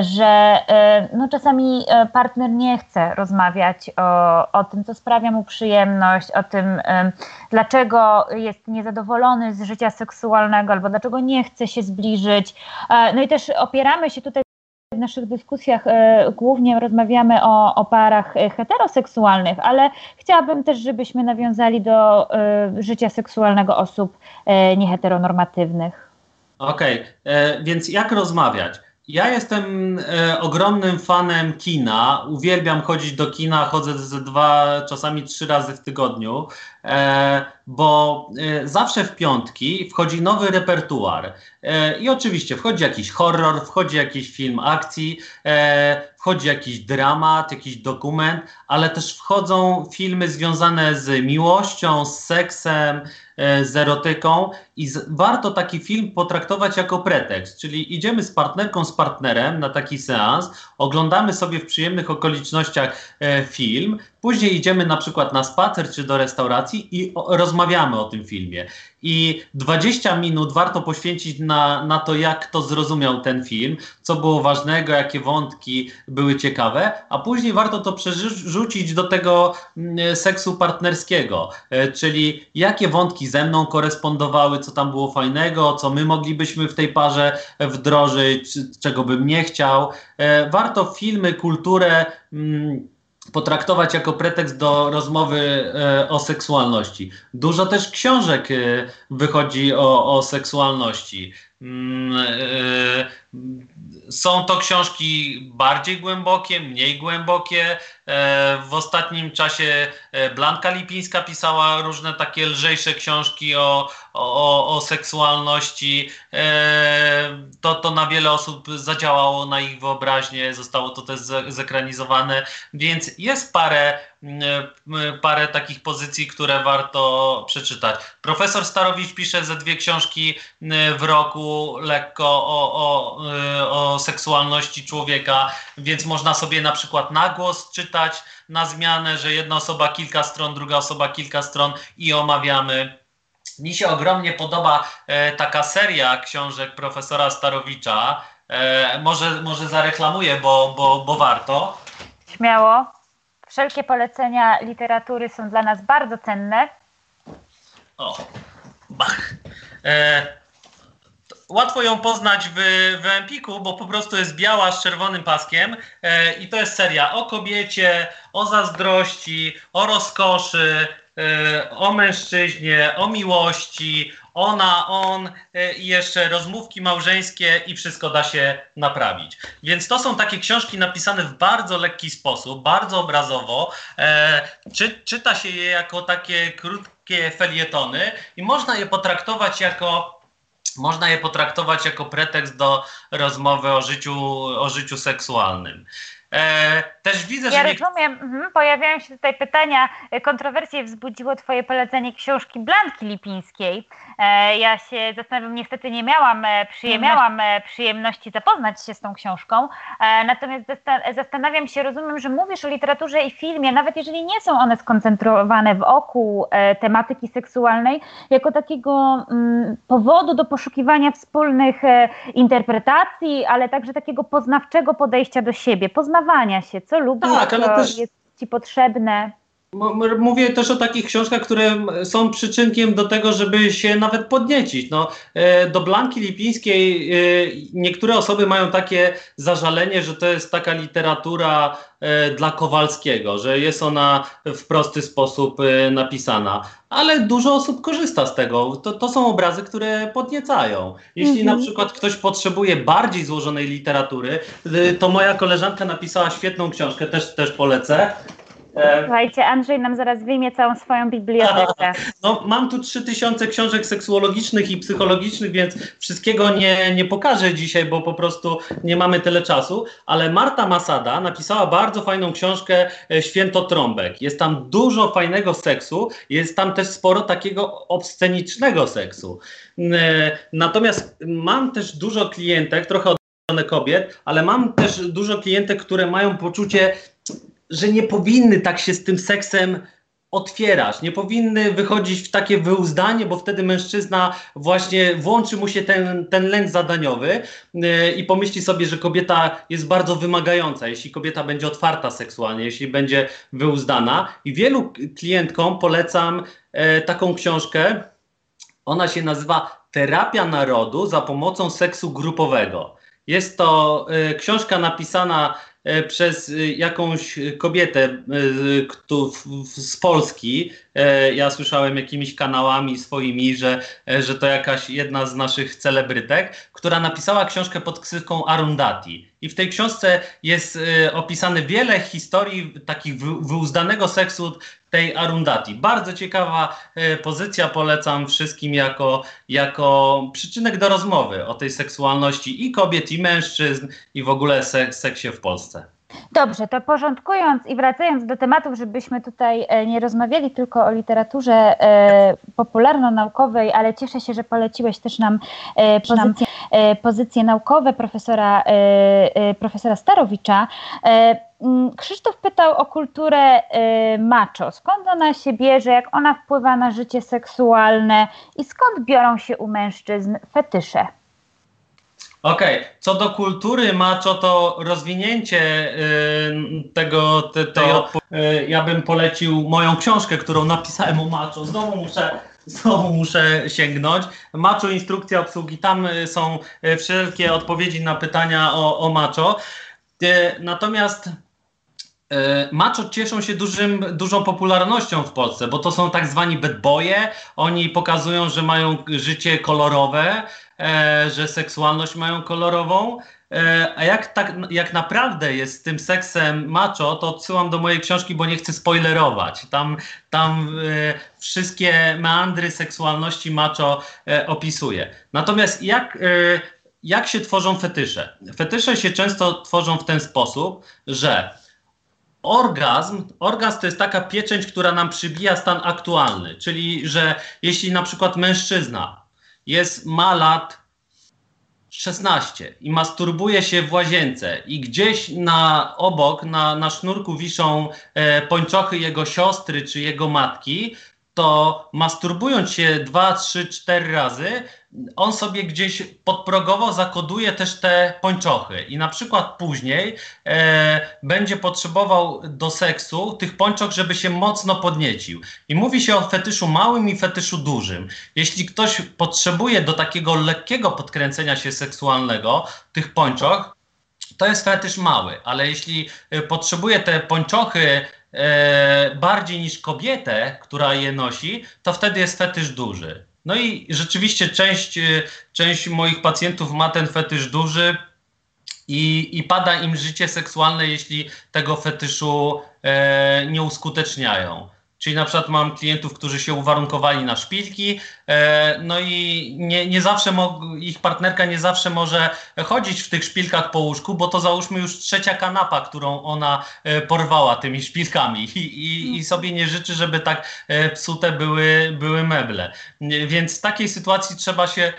że no, czasami partner nie chce rozmawiać o, o tym, co sprawia mu przyjemność, o tym, dlaczego jest niezadowolony z życia seksualnego albo dlaczego nie chce się zbliżyć. E, no i też opieramy się tutaj w naszych dyskusjach e, głównie rozmawiamy o, o parach heteroseksualnych, ale chciałabym też, żebyśmy nawiązali do e, życia seksualnego osób nieheteronormatywnych. Okej, okay. więc jak rozmawiać? Ja jestem e, ogromnym fanem kina. Uwielbiam chodzić do kina, chodzę ze dwa, czasami trzy razy w tygodniu, e, bo e, zawsze w piątki wchodzi nowy repertuar. E, I oczywiście wchodzi jakiś horror, wchodzi jakiś film akcji, e, wchodzi jakiś dramat, jakiś dokument, ale też wchodzą filmy związane z miłością, z seksem, e, z erotyką i warto taki film potraktować jako pretekst, czyli idziemy z partnerką, z partnerem na taki seans, oglądamy sobie w przyjemnych okolicznościach e, film, później idziemy na przykład na spacer czy do restauracji i o, rozmawiamy o tym filmie. I 20 minut warto poświęcić na, na to, jak to zrozumiał ten film, co było ważnego, jakie wątki były ciekawe, a później warto to przerzucić do tego mm, seksu partnerskiego, e, czyli jakie wątki ze mną korespondowały, co tam było fajnego, co my moglibyśmy w tej parze wdrożyć, czego bym nie chciał. E, warto filmy, kulturę. Mm, potraktować jako pretekst do rozmowy e, o seksualności. Dużo też książek e, wychodzi o, o seksualności. Mm, e, są to książki bardziej głębokie, mniej głębokie. W ostatnim czasie Blanka Lipińska pisała różne takie lżejsze książki o, o, o seksualności. To, to na wiele osób zadziałało na ich wyobraźnię, zostało to też zekranizowane, więc jest parę, parę takich pozycji, które warto przeczytać. Profesor Starowicz pisze ze dwie książki w roku lekko o, o, o seksualności człowieka, więc można sobie na przykład na głos czytać na zmianę, że jedna osoba kilka stron, druga osoba kilka stron i omawiamy mi się ogromnie podoba e, taka seria książek profesora Starowicza. E, może, może zareklamuję, bo, bo, bo warto. Śmiało. Wszelkie polecenia literatury są dla nas bardzo cenne. O, bach. E, łatwo ją poznać w, w Empiku, bo po prostu jest biała z czerwonym paskiem e, i to jest seria o kobiecie, o zazdrości, o rozkoszy, o mężczyźnie, o miłości, ona, on e, i jeszcze rozmówki małżeńskie i wszystko da się naprawić. Więc to są takie książki napisane w bardzo lekki sposób, bardzo obrazowo. E, czy, czyta się je jako takie krótkie felietony i można je potraktować jako można je potraktować jako pretekst do rozmowy o życiu, o życiu seksualnym. E, też widzę, ja że. Ja rozumiem, mhm. pojawiają się tutaj pytania. Kontrowersje wzbudziło Twoje polecenie książki Blanki Lipińskiej. E, ja się zastanawiam, niestety nie miałam, e, przyjem, miałam e, przyjemności zapoznać się z tą książką. Natomiast zastanawiam się, rozumiem, że mówisz o literaturze i filmie, nawet jeżeli nie są one skoncentrowane wokół tematyki seksualnej, jako takiego mm, powodu do poszukiwania wspólnych interpretacji, ale także takiego poznawczego podejścia do siebie, poznawania się, co lubisz, tak, co też... jest ci potrzebne. Mówię też o takich książkach, które są przyczynkiem do tego, żeby się nawet podniecić. No, e, do Blanki Lipińskiej e, niektóre osoby mają takie zażalenie, że to jest taka literatura e, dla Kowalskiego, że jest ona w prosty sposób napisana. Ale dużo osób korzysta z tego. To, to są obrazy, które podniecają. Jeśli mhm. na przykład ktoś potrzebuje bardziej złożonej literatury, to moja koleżanka napisała świetną książkę, też, też polecę. E, Słuchajcie, Andrzej nam zaraz wyjmie całą swoją bibliotekę. No, mam tu 3000 książek seksuologicznych i psychologicznych, więc wszystkiego nie, nie pokażę dzisiaj, bo po prostu nie mamy tyle czasu, ale Marta Masada napisała bardzo fajną książkę e, Święto Trąbek. Jest tam dużo fajnego seksu, jest tam też sporo takiego obscenicznego seksu. E, natomiast mam też dużo klientek, trochę od kobiet, ale mam też dużo klientek, które mają poczucie że nie powinny tak się z tym seksem otwierać, nie powinny wychodzić w takie wyuzdanie, bo wtedy mężczyzna właśnie włączy mu się ten, ten lęk zadaniowy yy, i pomyśli sobie, że kobieta jest bardzo wymagająca, jeśli kobieta będzie otwarta seksualnie, jeśli będzie wyuzdana. I wielu klientkom polecam yy, taką książkę. Ona się nazywa Terapia Narodu za pomocą seksu grupowego. Jest to yy, książka napisana E, przez e, jakąś kobietę e, z Polski. Ja słyszałem jakimiś kanałami swoimi, że, że to jakaś jedna z naszych celebrytek, która napisała książkę pod ksywką Arundati. I w tej książce jest opisane wiele historii takich wyuzdanego seksu tej Arundati. Bardzo ciekawa pozycja, polecam wszystkim jako, jako przyczynek do rozmowy o tej seksualności i kobiet, i mężczyzn, i w ogóle seksie w Polsce. Dobrze, to porządkując i wracając do tematów, żebyśmy tutaj e, nie rozmawiali tylko o literaturze e, popularno-naukowej, ale cieszę się, że poleciłeś też nam e, pozycje, pozycje naukowe profesora, profesora Starowicza. Krzysztof pytał o kulturę macho. Skąd ona się bierze, jak ona wpływa na życie seksualne i skąd biorą się u mężczyzn fetysze? Okej, okay. co do kultury macho, to rozwinięcie y, tego, te, tej y, ja bym polecił moją książkę, którą napisałem o macho. Znowu muszę, znowu muszę sięgnąć. Macho, instrukcja obsługi, tam y, są wszelkie odpowiedzi na pytania o, o macho. Y, natomiast Macho cieszą się dużym, dużą popularnością w Polsce, bo to są tak zwani bad boye. Oni pokazują, że mają życie kolorowe, że seksualność mają kolorową. E, a jak, tak, jak naprawdę jest z tym seksem macho, to odsyłam do mojej książki, bo nie chcę spoilerować. Tam, tam e, wszystkie meandry seksualności macho e, opisuję. Natomiast jak, e, jak się tworzą fetysze? Fetysze się często tworzą w ten sposób, że orgazm, orgazm to jest taka pieczęć, która nam przybija stan aktualny, czyli że jeśli na przykład mężczyzna jest, ma lat 16 i masturbuje się w łazience. I gdzieś na obok, na, na sznurku wiszą e, pończochy jego siostry czy jego matki, to masturbując się 2, 3, 4 razy, on sobie gdzieś podprogowo zakoduje też te pończochy i na przykład później e, będzie potrzebował do seksu tych pończoch, żeby się mocno podniecił. I mówi się o fetyszu małym i fetyszu dużym. Jeśli ktoś potrzebuje do takiego lekkiego podkręcenia się seksualnego tych pończoch, to jest fetysz mały, ale jeśli e, potrzebuje te pończochy bardziej niż kobietę, która je nosi, to wtedy jest fetysz duży. No i rzeczywiście część, e, część moich pacjentów ma ten fetysz duży i, i pada im życie seksualne, jeśli tego fetyszu e, nie uskuteczniają. Czyli na przykład mam klientów, którzy się uwarunkowali na szpilki, e, no i nie, nie zawsze ich partnerka nie zawsze może chodzić w tych szpilkach po łóżku, bo to załóżmy już trzecia kanapa, którą ona e, porwała tymi szpilkami i, i, i sobie nie życzy, żeby tak e, psute były, były meble. Więc w takiej sytuacji trzeba się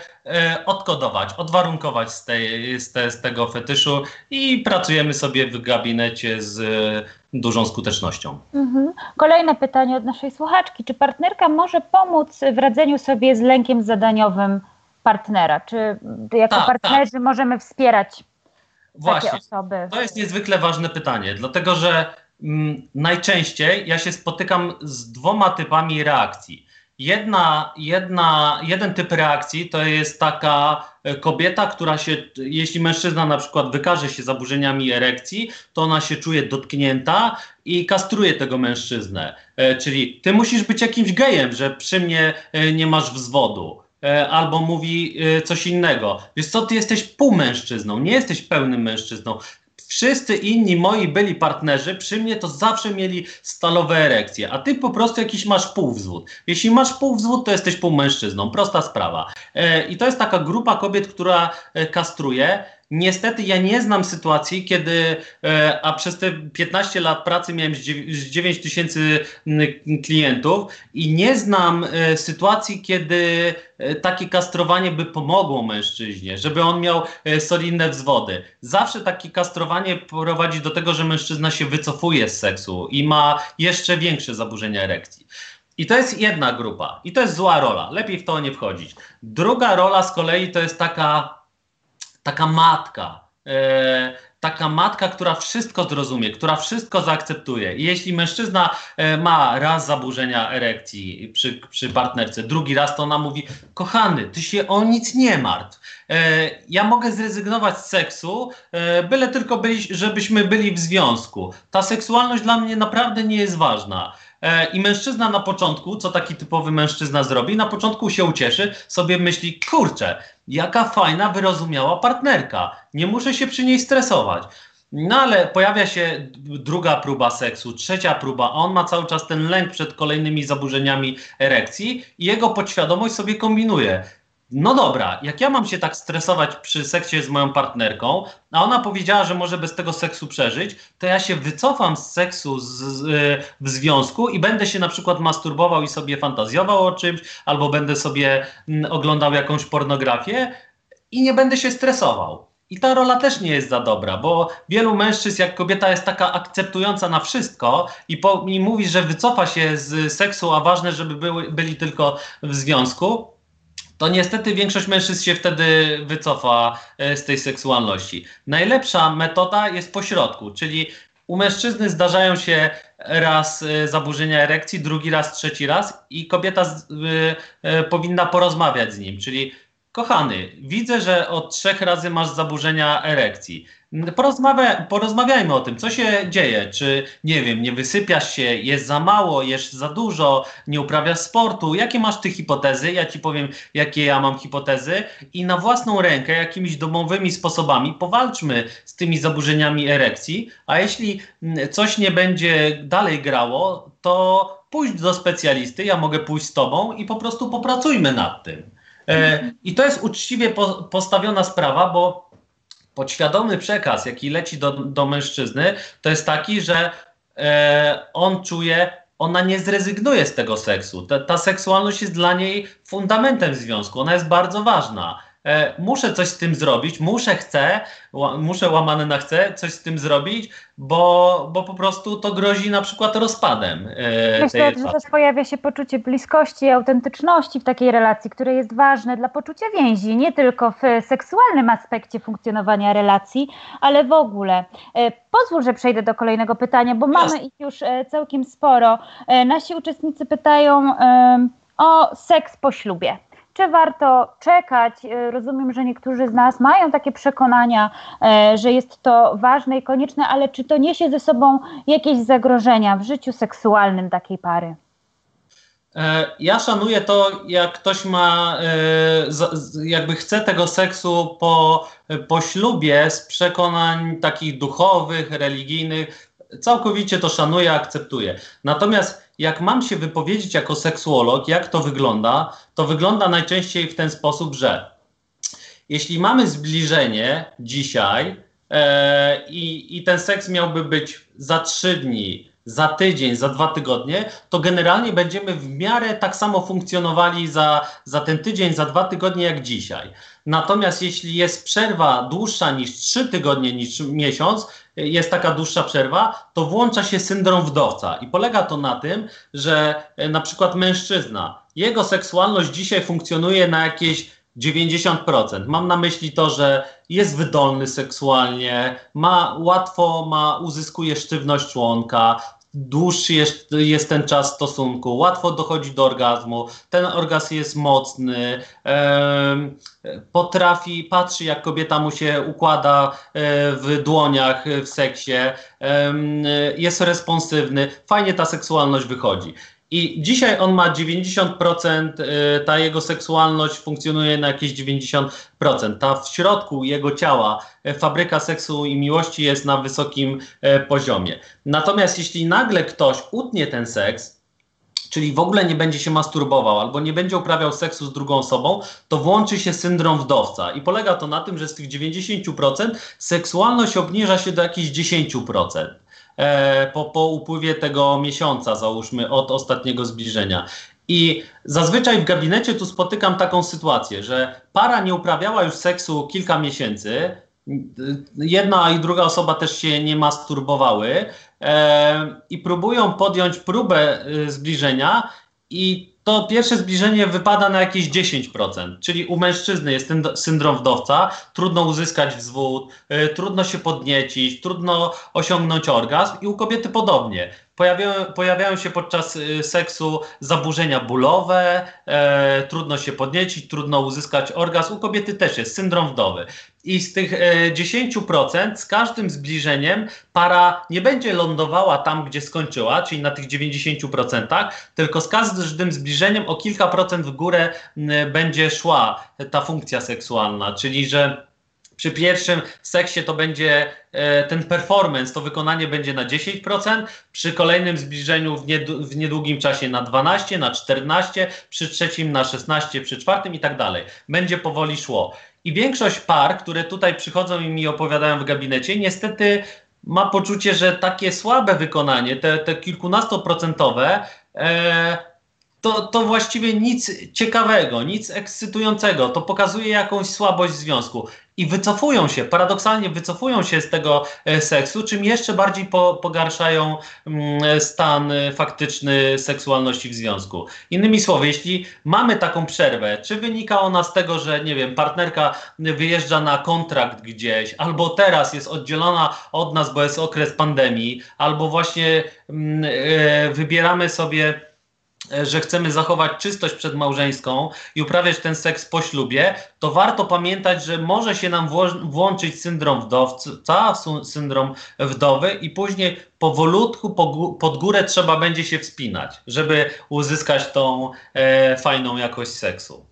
odkodować, odwarunkować z, tej, z, te, z tego fetyszu i pracujemy sobie w gabinecie z dużą skutecznością. Mhm. Kolejne pytanie od naszej słuchaczki. Czy partnerka może pomóc w radzeniu sobie z lękiem zadaniowym partnera? Czy jako tak, partnerzy tak. możemy wspierać Właśnie. takie osoby? To jest niezwykle ważne pytanie, dlatego że mm, najczęściej ja się spotykam z dwoma typami reakcji. Jedna, jedna, jeden typ reakcji to jest taka e, kobieta, która się, jeśli mężczyzna na przykład wykaże się zaburzeniami erekcji, to ona się czuje dotknięta i kastruje tego mężczyznę. E, czyli ty musisz być jakimś gejem, że przy mnie e, nie masz wzwodu. Albo mówi coś innego. Wiesz co, ty jesteś półmężczyzną, nie jesteś pełnym mężczyzną. Wszyscy inni moi byli partnerzy, przy mnie to zawsze mieli stalowe erekcje, a ty po prostu jakiś masz półwzwód. Jeśli masz półwzwód, to jesteś półmężczyzną. Prosta sprawa. E, I to jest taka grupa kobiet, która e, kastruje. Niestety ja nie znam sytuacji, kiedy, e, a przez te 15 lat pracy miałem z 9 tysięcy klientów i nie znam e, sytuacji, kiedy e, takie kastrowanie by pomogło mężczyźnie, żeby on miał solidne wzwody. Zawsze takie kastrowanie prowadzi do tego, że mężczyzna się wycofuje z seksu i ma jeszcze większe zaburzenia erekcji. I to jest jedna grupa. I to jest zła rola. Lepiej w to nie wchodzić. Druga rola z kolei to jest taka taka matka, e, taka matka, która wszystko zrozumie, która wszystko zaakceptuje. I jeśli mężczyzna e, ma raz zaburzenia erekcji przy, przy partnerce, drugi raz, to ona mówi: Kochany, ty się o nic nie martw. E, ja mogę zrezygnować z seksu, e, byle tylko byli, żebyśmy byli w związku. Ta seksualność dla mnie naprawdę nie jest ważna. I mężczyzna na początku, co taki typowy mężczyzna zrobi, na początku się ucieszy, sobie myśli, kurczę, jaka fajna, wyrozumiała partnerka, nie muszę się przy niej stresować. No ale pojawia się druga próba seksu, trzecia próba, a on ma cały czas ten lęk przed kolejnymi zaburzeniami erekcji i jego podświadomość sobie kombinuje no dobra, jak ja mam się tak stresować przy seksie z moją partnerką, a ona powiedziała, że może bez tego seksu przeżyć, to ja się wycofam z seksu z, z, w związku i będę się na przykład masturbował i sobie fantazjował o czymś, albo będę sobie mm, oglądał jakąś pornografię i nie będę się stresował. I ta rola też nie jest za dobra, bo wielu mężczyzn, jak kobieta jest taka akceptująca na wszystko i, po, i mówi, że wycofa się z seksu, a ważne, żeby były, byli tylko w związku, to niestety większość mężczyzn się wtedy wycofa e, z tej seksualności. Najlepsza metoda jest pośrodku, czyli u mężczyzny zdarzają się raz e, zaburzenia erekcji, drugi raz, trzeci raz i kobieta z, y, powinna porozmawiać z nim, czyli kochany, widzę, że od trzech razy masz zaburzenia erekcji. Porozmawia, porozmawiajmy o tym, co się dzieje. Czy, nie wiem, nie wysypiasz się, jest za mało, jesz za dużo, nie uprawiasz sportu. Jakie masz ty hipotezy? Ja ci powiem, jakie ja mam hipotezy. I na własną rękę, jakimiś domowymi sposobami powalczmy z tymi zaburzeniami erekcji. A jeśli mm, coś nie będzie dalej grało, to pójdź do specjalisty, ja mogę pójść z tobą i po prostu popracujmy nad tym. E, I to jest uczciwie po, postawiona sprawa, bo podświadomy przekaz, jaki leci do, do mężczyzny, to jest taki, że e, on czuje, ona nie zrezygnuje z tego seksu. Ta, ta seksualność jest dla niej fundamentem związku, ona jest bardzo ważna. E, muszę coś z tym zrobić, muszę, chcę, muszę łamane na chcę coś z tym zrobić, bo, bo po prostu to grozi na przykład rozpadem. E, Myślę, że też pojawia się poczucie bliskości i autentyczności w takiej relacji, które jest ważne dla poczucia więzi, nie tylko w seksualnym aspekcie funkcjonowania relacji, ale w ogóle. E, pozwól, że przejdę do kolejnego pytania, bo mamy ich już całkiem sporo. Nasi uczestnicy pytają o seks po ślubie czy warto czekać? E, rozumiem, że niektórzy z nas mają takie przekonania, e, że jest to ważne i konieczne, ale czy to niesie ze sobą jakieś zagrożenia w życiu seksualnym takiej pary? E, ja szanuję to, jak ktoś ma, jakby chce tego seksu po, po ślubie z przekonań takich duchowych, religijnych. Całkowicie to szanuję, akceptuję. Natomiast jak mam się wypowiedzieć jako seksuolog, jak to wygląda, to wygląda najczęściej w ten sposób, że jeśli mamy zbliżenie dzisiaj e, i, i ten seks miałby być za trzy dni, za tydzień, za dwa tygodnie, to generalnie będziemy w miarę tak samo funkcjonowali za, za ten tydzień, za dwa tygodnie jak dzisiaj. Natomiast jeśli jest przerwa dłuższa niż trzy tygodnie, niż miesiąc, jest taka dłuższa przerwa, to włącza się syndrom wdowca. I polega to na tym, że e, na przykład mężczyzna, jego seksualność dzisiaj funkcjonuje na jakieś 90%. Mam na myśli to, że jest wydolny seksualnie, ma łatwo ma uzyskuje sztywność członka, dłuższy jest, jest, ten czas stosunku, łatwo dochodzi do orgazmu, ten orgazm jest mocny, e, potrafi, patrzy jak kobieta mu się układa e, w dłoniach w seksie, e, jest responsywny, fajnie ta seksualność wychodzi. I dzisiaj on ma 90%, y, ta jego seksualność funkcjonuje na jakieś 90%. Ta w środku jego ciała y, fabryka seksu i miłości jest na wysokim y, poziomie. Natomiast jeśli nagle ktoś utnie ten seks, czyli w ogóle nie będzie się masturbował albo nie będzie uprawiał seksu z drugą osobą, to włączy się syndrom wdowca. I polega to na tym, że z tych 90% seksualność obniża się do jakichś 10%. E, po, po upływie tego miesiąca, załóżmy, od ostatniego zbliżenia. I zazwyczaj w gabinecie tu spotykam taką sytuację, że para nie uprawiała już seksu kilka miesięcy, jedna i druga osoba też się nie masturbowały e, i próbują podjąć próbę e, zbliżenia i to pierwsze zbliżenie wypada na jakieś 10%, czyli u mężczyzny jest ten syndrom wdowca, trudno uzyskać wzwód, y, trudno się podniecić, trudno osiągnąć orgazm i u kobiety podobnie. Pojawiają, pojawiają się podczas y, seksu zaburzenia bólowe, e, trudno się podniecić, trudno uzyskać orgazm. U kobiety też jest syndrom wdowy. I z tych e, 10% z każdym zbliżeniem para nie będzie lądowała tam, gdzie skończyła, czyli na tych 90%, tylko z każdym zbliżeniem o kilka procent w górę będzie szła ta funkcja seksualna, czyli że przy pierwszym seksie to będzie e, ten performance, to wykonanie będzie na 10%, przy kolejnym zbliżeniu w niedługim czasie na 12, na 14, przy trzecim na 16, przy czwartym i tak dalej. Będzie powoli szło. I większość par, które tutaj przychodzą i mi opowiadają w gabinecie, niestety ma poczucie, że takie słabe wykonanie, te, te kilkunastoprocentowe, e, to, to właściwie nic ciekawego, nic ekscytującego. To pokazuje jakąś słabość związku i wycofują się, paradoksalnie wycofują się z tego e, seksu, czym jeszcze bardziej po, pogarszają mm, stan e, faktyczny seksualności w związku. Innymi słowy, jeśli mamy taką przerwę, czy wynika ona z tego, że nie wiem, partnerka wyjeżdża na kontrakt gdzieś, albo teraz jest oddzielona od nas, bo jest okres pandemii, albo właśnie e, wybieramy sobie że chcemy zachować czystość przedmałżeńską i uprawiać ten seks po ślubie, to warto pamiętać, że może się nam włączyć syndrom wdowca, syndrom wdowy i później powolutku pod górę trzeba będzie się wspinać, żeby uzyskać tą e, fajną jakość seksu.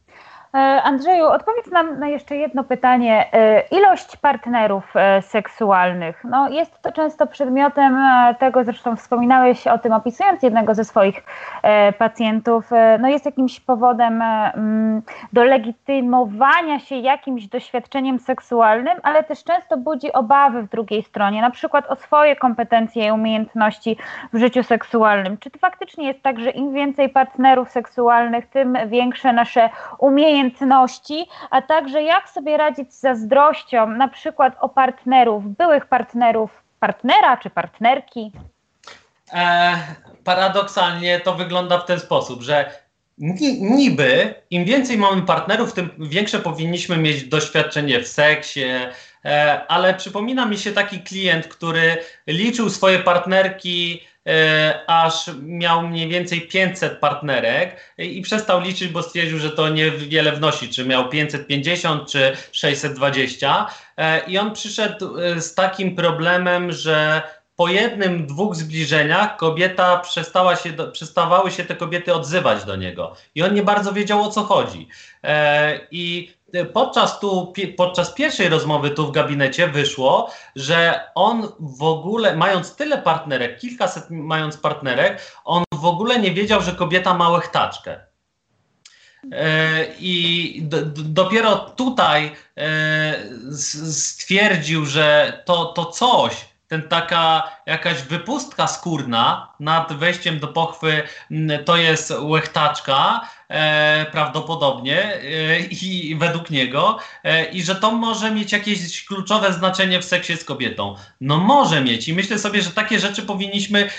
E, Andrzeju, odpowiedz nam na jeszcze jedno pytanie. E, ilość partnerów e, seksualnych, no jest to często przedmiotem tego, zresztą wspominałeś o tym opisując jednego ze swoich pacjentów, no jest jakimś powodem mm, do legitymowania się jakimś doświadczeniem seksualnym, ale też często budzi obawy w drugiej stronie, na przykład o swoje kompetencje i umiejętności w życiu seksualnym. Czy to faktycznie jest tak, że im więcej partnerów seksualnych, tym większe nasze umiejętności, umiejętności, a także jak sobie radzić z zazdrością, na przykład o partnerów, byłych partnerów, partnera czy partnerki? E, paradoksalnie to wygląda w ten sposób, że niby im więcej mamy partnerów, tym większe powinniśmy mieć doświadczenie w seksie, e, ale przypomina mi się taki klient, który liczył swoje partnerki aż miał mniej więcej 500 partnerek i przestał liczyć, bo stwierdził, że to niewiele wnosi, czy miał 550 czy 620. E, I on przyszedł e, z takim problemem, że po jednym, dwóch zbliżeniach kobieta przestała się, przestawały się te kobiety odzywać do niego. I on nie bardzo wiedział o co chodzi. I podczas, tu, podczas pierwszej rozmowy tu w gabinecie wyszło, że on w ogóle, mając tyle partnerek, kilkaset mając partnerek, on w ogóle nie wiedział, że kobieta ma łechtaczkę. E, I dopiero tutaj e, stwierdził, że to, to coś, ten taka jakaś wypustka skórna nad wejściem do pochwy to jest łechtaczka prawdopodobnie e, i według niego e, i że to może mieć jakieś kluczowe znaczenie w seksie z kobietą. No może mieć i myślę sobie, że takie rzeczy powinniśmy,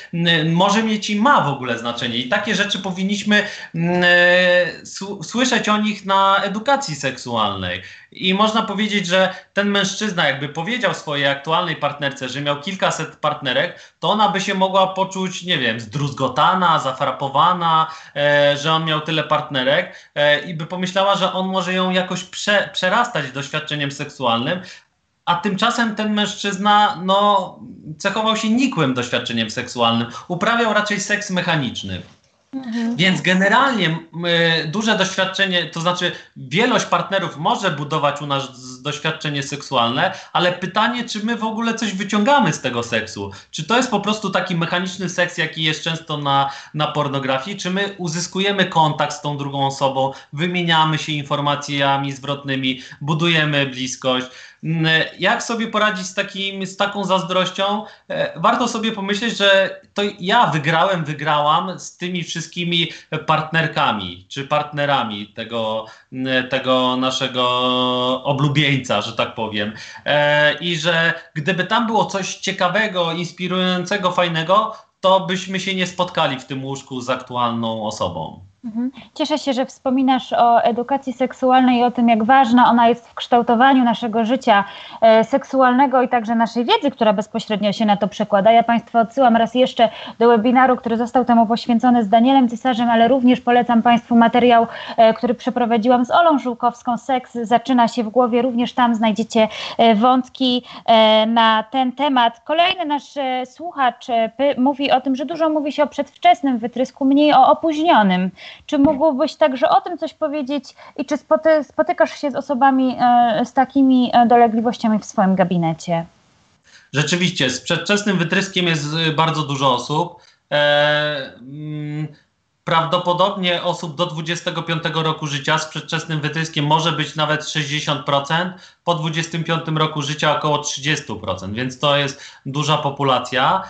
może mieć i ma w ogóle znaczenie i takie rzeczy powinniśmy e, słyszeć o nich na edukacji seksualnej. I można powiedzieć, że ten mężczyzna, jakby powiedział swojej aktualnej partnerce, że miał kilkaset partnerek, to ona by się mogła poczuć, nie wiem, zdruzgotana, zafrapowana, e, że on miał tyle partnerek e, i by pomyślała, że on może ją jakoś prze, przerastać doświadczeniem seksualnym, a tymczasem ten mężczyzna no, cechował się nikłym doświadczeniem seksualnym. Uprawiał raczej seks mechaniczny. Mhm. Więc generalnie y, duże doświadczenie, to znaczy wielość partnerów może budować u nas doświadczenie seksualne, ale pytanie, czy my w ogóle coś wyciągamy z tego seksu? Czy to jest po prostu taki mechaniczny seks, jaki jest często na, na pornografii? Czy my uzyskujemy kontakt z tą drugą osobą, wymieniamy się informacjami zwrotnymi, budujemy bliskość? Mm, jak sobie poradzić z, takim, z taką zazdrością? E, warto sobie pomyśleć, że to ja wygrałem, wygrałam z tymi wszystkimi partnerkami czy partnerami tego, mm, tego naszego oblubieńca, że tak powiem. E, I że gdyby tam było coś ciekawego, inspirującego, fajnego, to byśmy się nie spotkali w tym łóżku z aktualną osobą. Mhm. Cieszę się, że wspominasz o edukacji seksualnej i o tym, jak ważna ona jest w kształtowaniu naszego życia e, seksualnego i także naszej wiedzy, która bezpośrednio się na to przekłada. Ja Państwa odsyłam raz jeszcze do webinaru, który został temu poświęcony z Danielem Cesarzem, ale również polecam Państwu materiał, e, który przeprowadziłam z Olą Żółkowską. Seks zaczyna się w głowie, również tam znajdziecie e, wątki na ten temat. Kolejny nasz słuchacz mówi o tym, że dużo mówi się o przedwczesnym wytrysku, mniej o opóźnionym. Czy mógłbyś także o tym coś powiedzieć i czy spoty, spotykasz się z osobami e, z takimi e, dolegliwościami w swoim gabinecie? Rzeczywiście, z przedwczesnym wytryskiem jest e, bardzo dużo osób. E, mm, prawdopodobnie osób do 25 roku życia z przedwczesnym wytryskiem może być nawet 60%, po 25 roku życia około 30%, więc to jest duża populacja.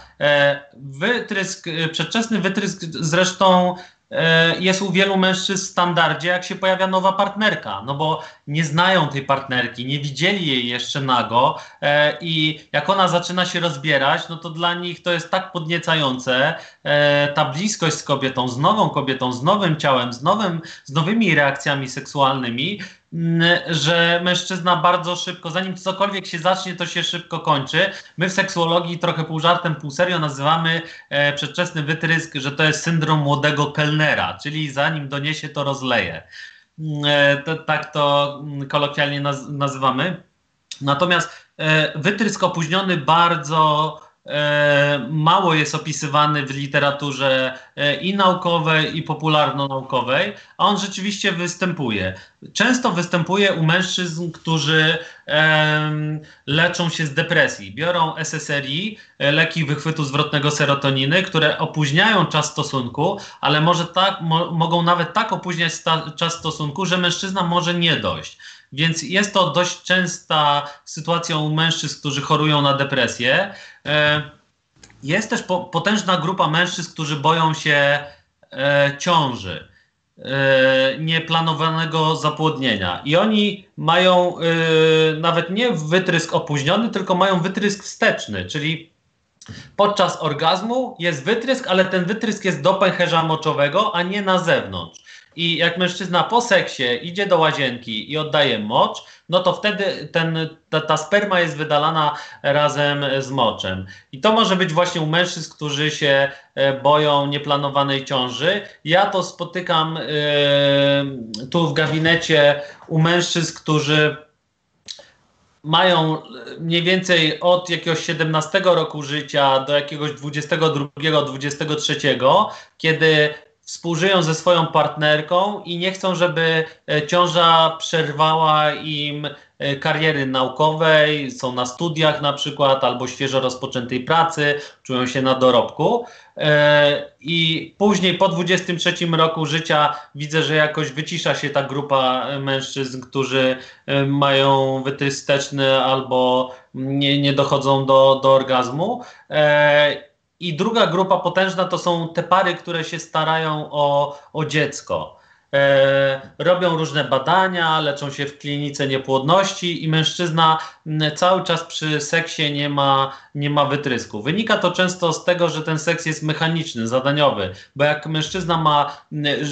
Wytrysk, przedwczesny wytrysk zresztą E, jest u wielu mężczyzn w standardzie, jak się pojawia nowa partnerka, no bo nie znają tej partnerki, nie widzieli jej jeszcze nago e, i jak ona zaczyna się rozbierać, no to dla nich to jest tak podniecające, e, ta bliskość z kobietą, z nową kobietą, z nowym ciałem, z, nowym, z nowymi reakcjami seksualnymi, że mężczyzna bardzo szybko, zanim cokolwiek się zacznie, to się szybko kończy. My w seksuologii trochę pół żartem, pół serio nazywamy e, wytrysk, że to jest syndrom młodego kelnera, czyli zanim doniesie, to rozleje. E, to, tak to kolokwialnie naz nazywamy. Natomiast e, wytrysk opóźniony bardzo mało jest opisywany w literaturze e, i naukowej, i popularno-naukowej, a on rzeczywiście występuje. Często występuje u mężczyzn, którzy leczą się z depresji. Biorą SSRI, e, leki wychwytu zwrotnego serotoniny, które opóźniają czas stosunku, ale może tak, mo mogą nawet tak opóźniać czas stosunku, że mężczyzna może nie dojść. Więc jest to dość częsta sytuacja u mężczyzn, którzy chorują na depresję. E, jest też potężna grupa mężczyzn, którzy boją się e, ciąży, e, nieplanowanego zapłodnienia. I oni mają nawet nie wytrysk opóźniony, tylko mają wytrysk wsteczny, czyli podczas orgazmu jest wytrysk, ale ten wytrysk jest do pęcherza moczowego, a nie na zewnątrz. I jak mężczyzna po seksie idzie do łazienki i oddaje mocz, no to wtedy ten, ta, ta, sperma jest wydalana razem z moczem. I to może być właśnie u mężczyzn, którzy się e, boją nieplanowanej ciąży. Ja to spotykam yy, tu w gabinecie u mężczyzn, którzy mają mniej więcej od jakiegoś 17 roku życia do jakiegoś 22, 23, kiedy współżyją ze swoją partnerką i nie chcą, żeby e, ciąża przerwała im e, kariery naukowej, są na studiach na przykład albo świeżo rozpoczętej pracy, czują się na dorobku. E, I później po 23 roku życia widzę, że jakoś wycisza się ta grupa mężczyzn, którzy mają wytysteczny albo nie, nie dochodzą do, do orgazmu. I druga grupa potężna to są te pary, które się starają o, o dziecko. e, robią różne badania, leczą się w klinice niepłodności i mężczyzna cały czas przy seksie nie ma, nie ma wytrysku. Wynika to często z tego, że ten seks jest mechaniczny, zadaniowy, bo jak mężczyzna ma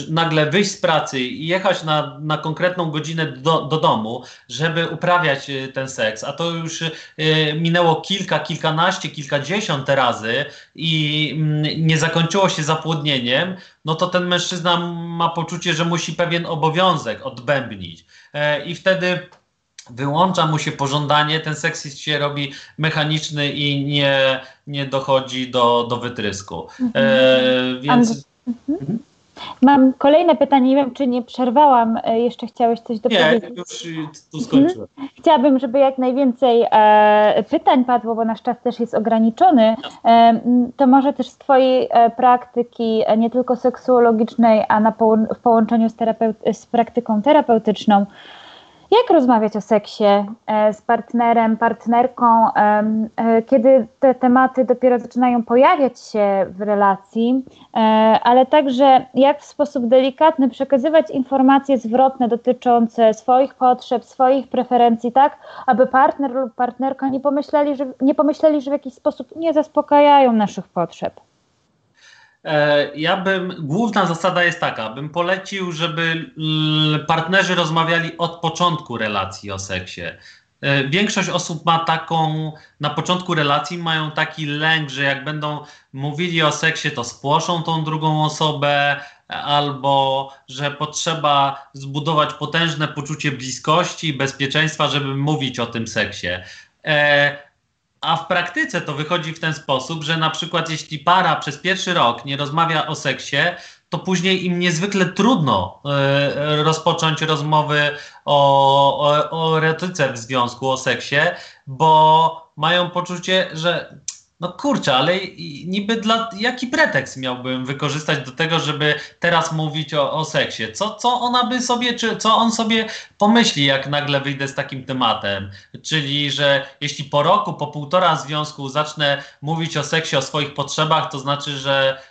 nagle wyjść z pracy i jechać na, na konkretną godzinę do, do domu, żeby uprawiać y, ten seks, a to już y, minęło kilka, kilkanaście, kilkadziesiąt razy i nie zakończyło się zapłodnieniem, no to ten mężczyzna ma poczucie, że musi pewien obowiązek odbębnić. E, I wtedy wyłącza mu się pożądanie, ten seks się robi mechaniczny i nie, nie dochodzi do, do wytrysku. Mhm. E, więc. Mhm. mhm. Mam kolejne pytanie, nie wiem, czy nie przerwałam, e, jeszcze chciałeś coś dopowiedzieć? Nie, już tu skończyłem. Mhm. Chciałabym, żeby jak najwięcej e, pytań padło, bo nasz czas też jest ograniczony. E, to może też z Twojej e, praktyki, e, nie tylko seksuologicznej, a na poł w połączeniu z, z praktyką terapeutyczną, jak rozmawiać o seksie e, z partnerem, partnerką, e, kiedy te tematy dopiero zaczynają pojawiać się w relacji, e, ale także jak w sposób delikatny przekazywać informacje zwrotne dotyczące swoich potrzeb, swoich preferencji, tak, aby partner lub partnerka nie pomyśleli, że, nie pomyśleli, że w jakiś sposób nie zaspokajają naszych potrzeb. E, ja bym, główna zasada jest taka, bym polecił, żeby partnerzy rozmawiali od początku relacji o seksie. E, większość osób ma taką, na początku relacji mają taki lęk, że jak będą mówili o seksie, to spłoszą tą drugą osobę, albo że potrzeba zbudować potężne poczucie bliskości i bezpieczeństwa, żeby mówić o tym seksie. E, a w praktyce to wychodzi w ten sposób, że na przykład jeśli para przez pierwszy rok nie rozmawia o seksie, to później im niezwykle trudno y, rozpocząć rozmowy o, o, o erotyce w związku, o seksie, bo mają poczucie, że no kurczę, ale niby dla, jaki pretekst miałbym wykorzystać do tego, żeby teraz mówić o, o seksie? Co, co ona by sobie, czy co on sobie pomyśli, jak nagle wyjdę z takim tematem? Czyli, że jeśli po roku, po półtora związku zacznę mówić o seksie, o swoich potrzebach, to znaczy, że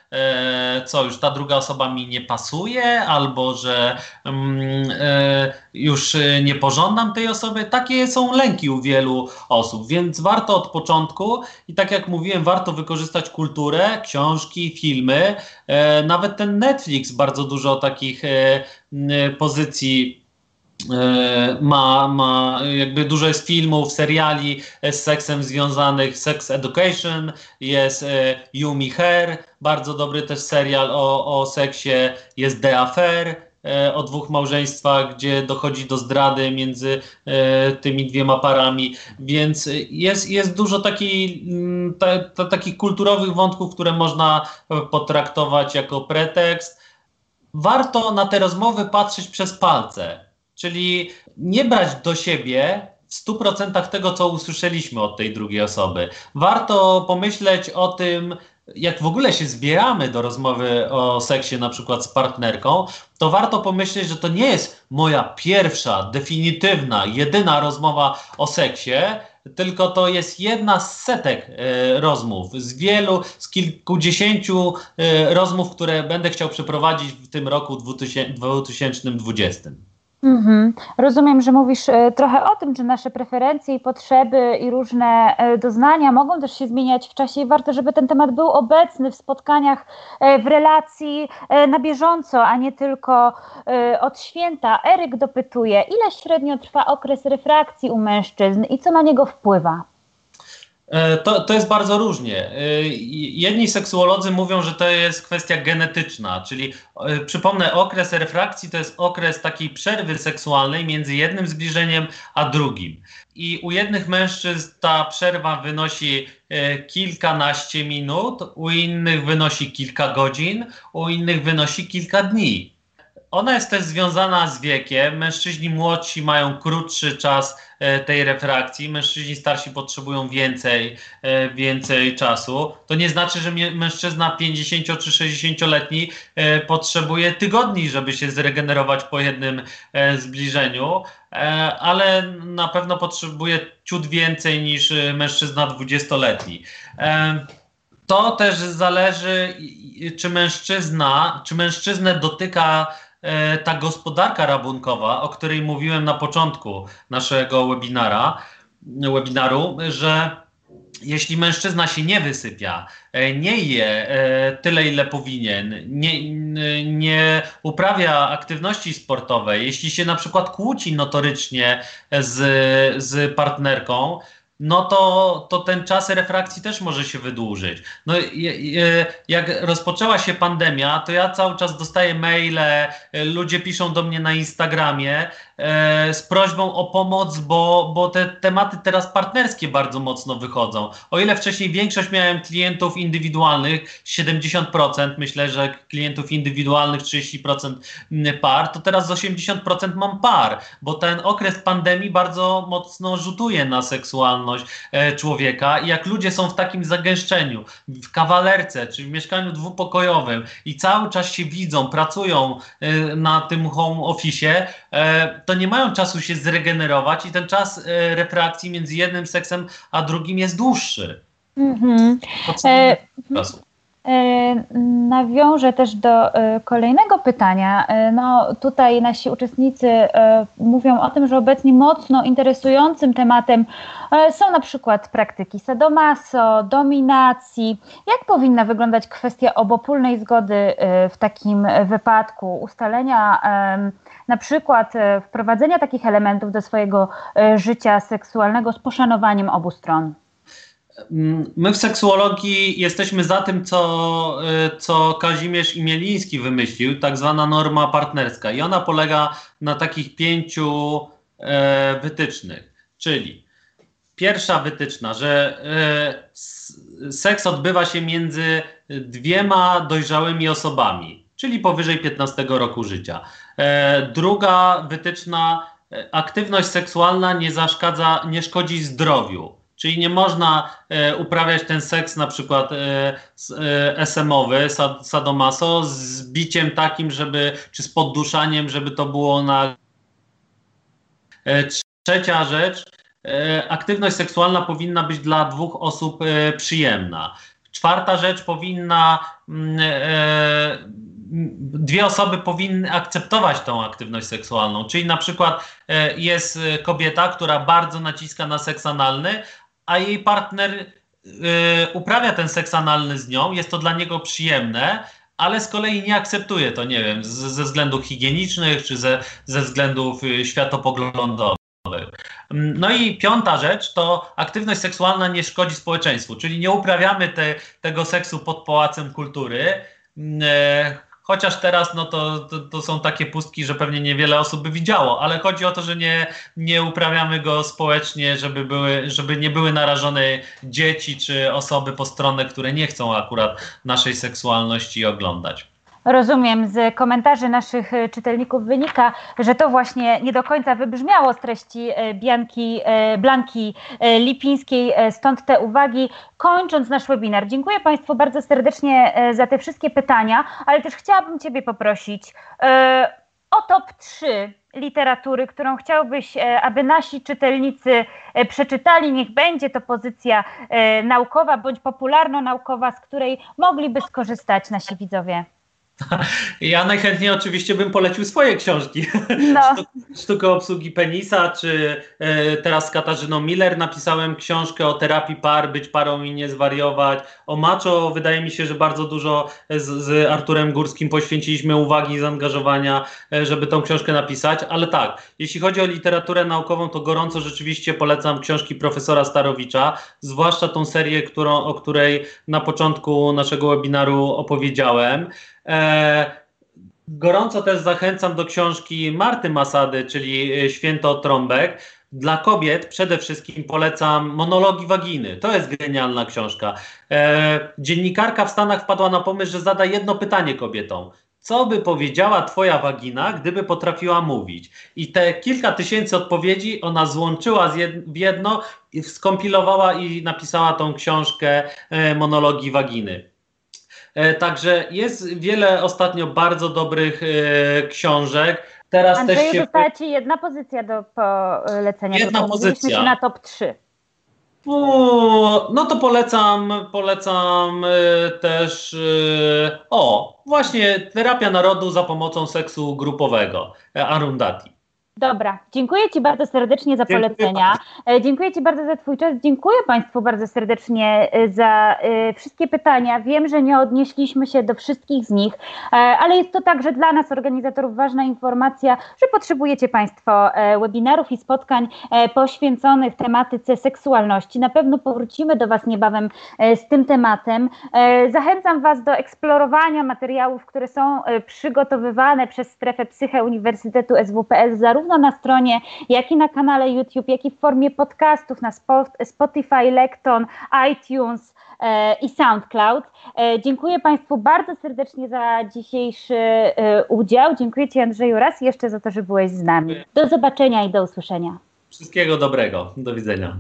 co, już ta druga osoba mi nie pasuje, albo że mm, e, już nie pożądam tej osoby. Takie są lęki u wielu osób, więc warto od początku i tak jak mówiłem, warto wykorzystać kulturę, książki, filmy. E, nawet ten Netflix bardzo dużo takich e, pozycji e, ma, ma jakby dużo jest filmów, seriali z seksem związanych, Sex Education, jest Yumi Hair, bardzo dobry też serial o, o seksie, jest The Affair, E, o dwóch małżeństwach, gdzie dochodzi do zdrady między e, tymi dwiema parami, więc jest, jest dużo taki, mm, ta, ta, takich kulturowych wątków, które można potraktować jako pretekst. Warto na te rozmowy patrzeć przez palce, czyli nie brać do siebie w 100% tego, co usłyszeliśmy od tej drugiej osoby. Warto pomyśleć o tym, jak w ogóle się zbieramy do rozmowy o seksie, na przykład z partnerką, to warto pomyśleć, że to nie jest moja pierwsza, definitywna, jedyna rozmowa o seksie, tylko to jest jedna z setek e, rozmów, z wielu, z kilkudziesięciu e, rozmów, które będę chciał przeprowadzić w tym roku 2020. Mhm. Rozumiem, że mówisz e, trochę o tym, że nasze preferencje i potrzeby i różne e, doznania mogą też się zmieniać w czasie i warto, żeby ten temat był obecny w spotkaniach, e, w relacji na bieżąco, a nie tylko od święta. Eryk dopytuje, ile średnio trwa okres refrakcji u mężczyzn i co na niego wpływa? E, to, to jest bardzo różnie. E, jedni seksuolodzy mówią, że to jest kwestia genetyczna, czyli e, przypomnę, okres refrakcji to jest okres takiej przerwy seksualnej między jednym zbliżeniem a drugim. I u jednych mężczyzn ta przerwa wynosi kilkanaście minut, u innych wynosi kilka godzin, u innych wynosi kilka dni. Ona jest też związana z wiekiem. Mężczyźni młodsi mają krótszy czas e, tej refrakcji, mężczyźni starsi potrzebują więcej, e, więcej czasu. To nie znaczy, że mężczyzna 50 czy 60-letni e, potrzebuje tygodni, żeby się zregenerować po jednym zbliżeniu, ale na pewno potrzebuje ciut więcej niż mężczyzna 20-letni. To też zależy, czy mężczyzna, czy mężczyznę dotyka ta gospodarka rabunkowa, o której mówiłem na początku naszego webinara, webinaru, że jeśli mężczyzna się nie wysypia, e, nie je e, tyle, ile powinien, nie, nie uprawia aktywności sportowej, jeśli się na przykład kłóci notorycznie z, z partnerką, no to, to ten czas refrakcji też może się wydłużyć. No, jak rozpoczęła się pandemia, to ja cały czas dostaję maile, ludzie piszą do mnie na Instagramie z prośbą o pomoc, bo, bo te tematy teraz partnerskie bardzo mocno wychodzą. O ile wcześniej większość miałem klientów indywidualnych, 70%, myślę, że klientów indywidualnych 30% par, to teraz 80% mam par, bo ten okres pandemii bardzo mocno rzutuje na seksualność E, człowieka i jak ludzie są w takim zagęszczeniu, w kawalerce czy w mieszkaniu dwupokojowym i cały czas się widzą, pracują e, na tym home office, e, to nie mają czasu się zregenerować i ten czas refrakcji między jednym seksem a drugim jest dłuższy. Mm-hmm. E, E, nawiążę też do e, kolejnego pytania. E, no, tutaj nasi uczestnicy mówią o tym, że obecnie mocno interesującym tematem są na przykład praktyki sadomaso, dominacji. Jak powinna wyglądać kwestia obopólnej zgody w takim wypadku, ustalenia na przykład wprowadzenia takich elementów do swojego życia seksualnego z poszanowaniem obu stron? Mm, my w seksuologii jesteśmy za tym, co, y, co Kazimierz Imieliński wymyślił, tak zwana norma partnerska. I ona polega na takich pięciu e, wytycznych. Czyli pierwsza wytyczna, że e, seks odbywa się między dwiema dojrzałymi osobami, czyli powyżej 15 roku życia. E, druga wytyczna, e, aktywność seksualna nie zaszkadza, nie szkodzi zdrowiu Czyli nie można e, uprawiać ten seks na przykład e, e, SM-owy, sad, sadomaso, z biciem takim, żeby, czy z podduszaniem, żeby to było na. E, trzecia rzecz, e, aktywność seksualna powinna być dla dwóch osób przyjemna. Czwarta rzecz powinna. Mm, dwie osoby powinny akceptować tą aktywność seksualną. Czyli na przykład jest kobieta, która bardzo naciska na seks analny, a jej partner y, uprawia ten seks analny z nią, jest to dla niego przyjemne, ale z kolei nie akceptuje to, nie wiem, ze względów higienicznych czy ze, ze względów światopoglądowych. No i piąta rzecz to aktywność seksualna nie szkodzi społeczeństwu, czyli nie uprawiamy te, tego seksu pod pałacem kultury. Y, Chociaż teraz no to, to, to, są takie pustki, że pewnie niewiele osób by widziało, ale chodzi o to, że nie, nie uprawiamy go społecznie, żeby, były, żeby nie były narażone dzieci czy osoby postronne, które nie chcą akurat naszej seksualności oglądać. Rozumiem, z komentarzy naszych e, czytelników wynika, że to właśnie nie do końca wybrzmiało z treści e, Bianki, e, Blanki Lipińskiej, stąd te uwagi. Kończąc nasz webinar, dziękuję Państwu bardzo serdecznie za te wszystkie pytania, ale też chciałabym Ciebie poprosić o top 3 literatury, którą chciałbyś, aby nasi czytelnicy przeczytali. Niech będzie to pozycja naukowa bądź popularno-naukowa, z której mogliby skorzystać nasi widzowie. Ja najchętniej oczywiście bym polecił swoje książki. No. Sztuka obsługi penisa, czy e, teraz z Katarzyną Miller napisałem książkę o terapii par, być parą i nie zwariować. O Macho wydaje mi się, że bardzo dużo z, z Arturem Górskim poświęciliśmy uwagi i zaangażowania, e, żeby tą książkę napisać. Ale tak, jeśli chodzi o literaturę naukową, to gorąco rzeczywiście polecam książki profesora Starowicza, zwłaszcza tą serię, którą, o której na początku naszego webinaru opowiedziałem. E, gorąco też zachęcam do książki Marty Masady, czyli e, Święto Trąbek. Dla kobiet przede wszystkim polecam Monologi Waginy. To jest genialna książka. E, dziennikarka w Stanach wpadła na pomysł, że zada jedno pytanie kobietom. Co by powiedziała twoja wagina, gdyby potrafiła mówić? I te kilka tysięcy odpowiedzi ona złączyła w jedno, skompilowała i napisała tą książkę e, Monologi Waginy. E, także jest wiele ostatnio bardzo dobrych e, książek. Teraz Andrzeju, też się... została Ci jedna pozycja do polecenia. Jedna pozycja. na top 3. O, no to polecam, polecam y, też y, o, właśnie terapia narodu za pomocą seksu grupowego, e, Arundati. Dobra, dziękuję Ci bardzo serdecznie za Dziękuję polecenia. E, Dziękuję Ci bardzo za Twój czas. Dziękuję Państwu bardzo serdecznie e, za e, wszystkie pytania. Wiem, że nie odnieśliśmy się do wszystkich z nich, ale jest to także dla nas, organizatorów, ważna informacja, że potrzebujecie Państwo webinarów i spotkań poświęconych tematyce seksualności. Na pewno powrócimy do Was niebawem z tym tematem. Zachęcam Was do eksplorowania materiałów, które są przygotowywane przez strefę Psyche Uniwersytetu SWPS, zarówno na stronie, jak i na kanale YouTube, jak i w formie podcastów na Spo- Spotify, Lekton, iTunes e, i SoundCloud. E, Dziękuję Państwu bardzo serdecznie za dzisiejszy e, udział. Dziękuję Ci Andrzeju raz jeszcze za to, że byłeś z nami. Do zobaczenia i do usłyszenia. Wszystkiego dobrego. Do widzenia.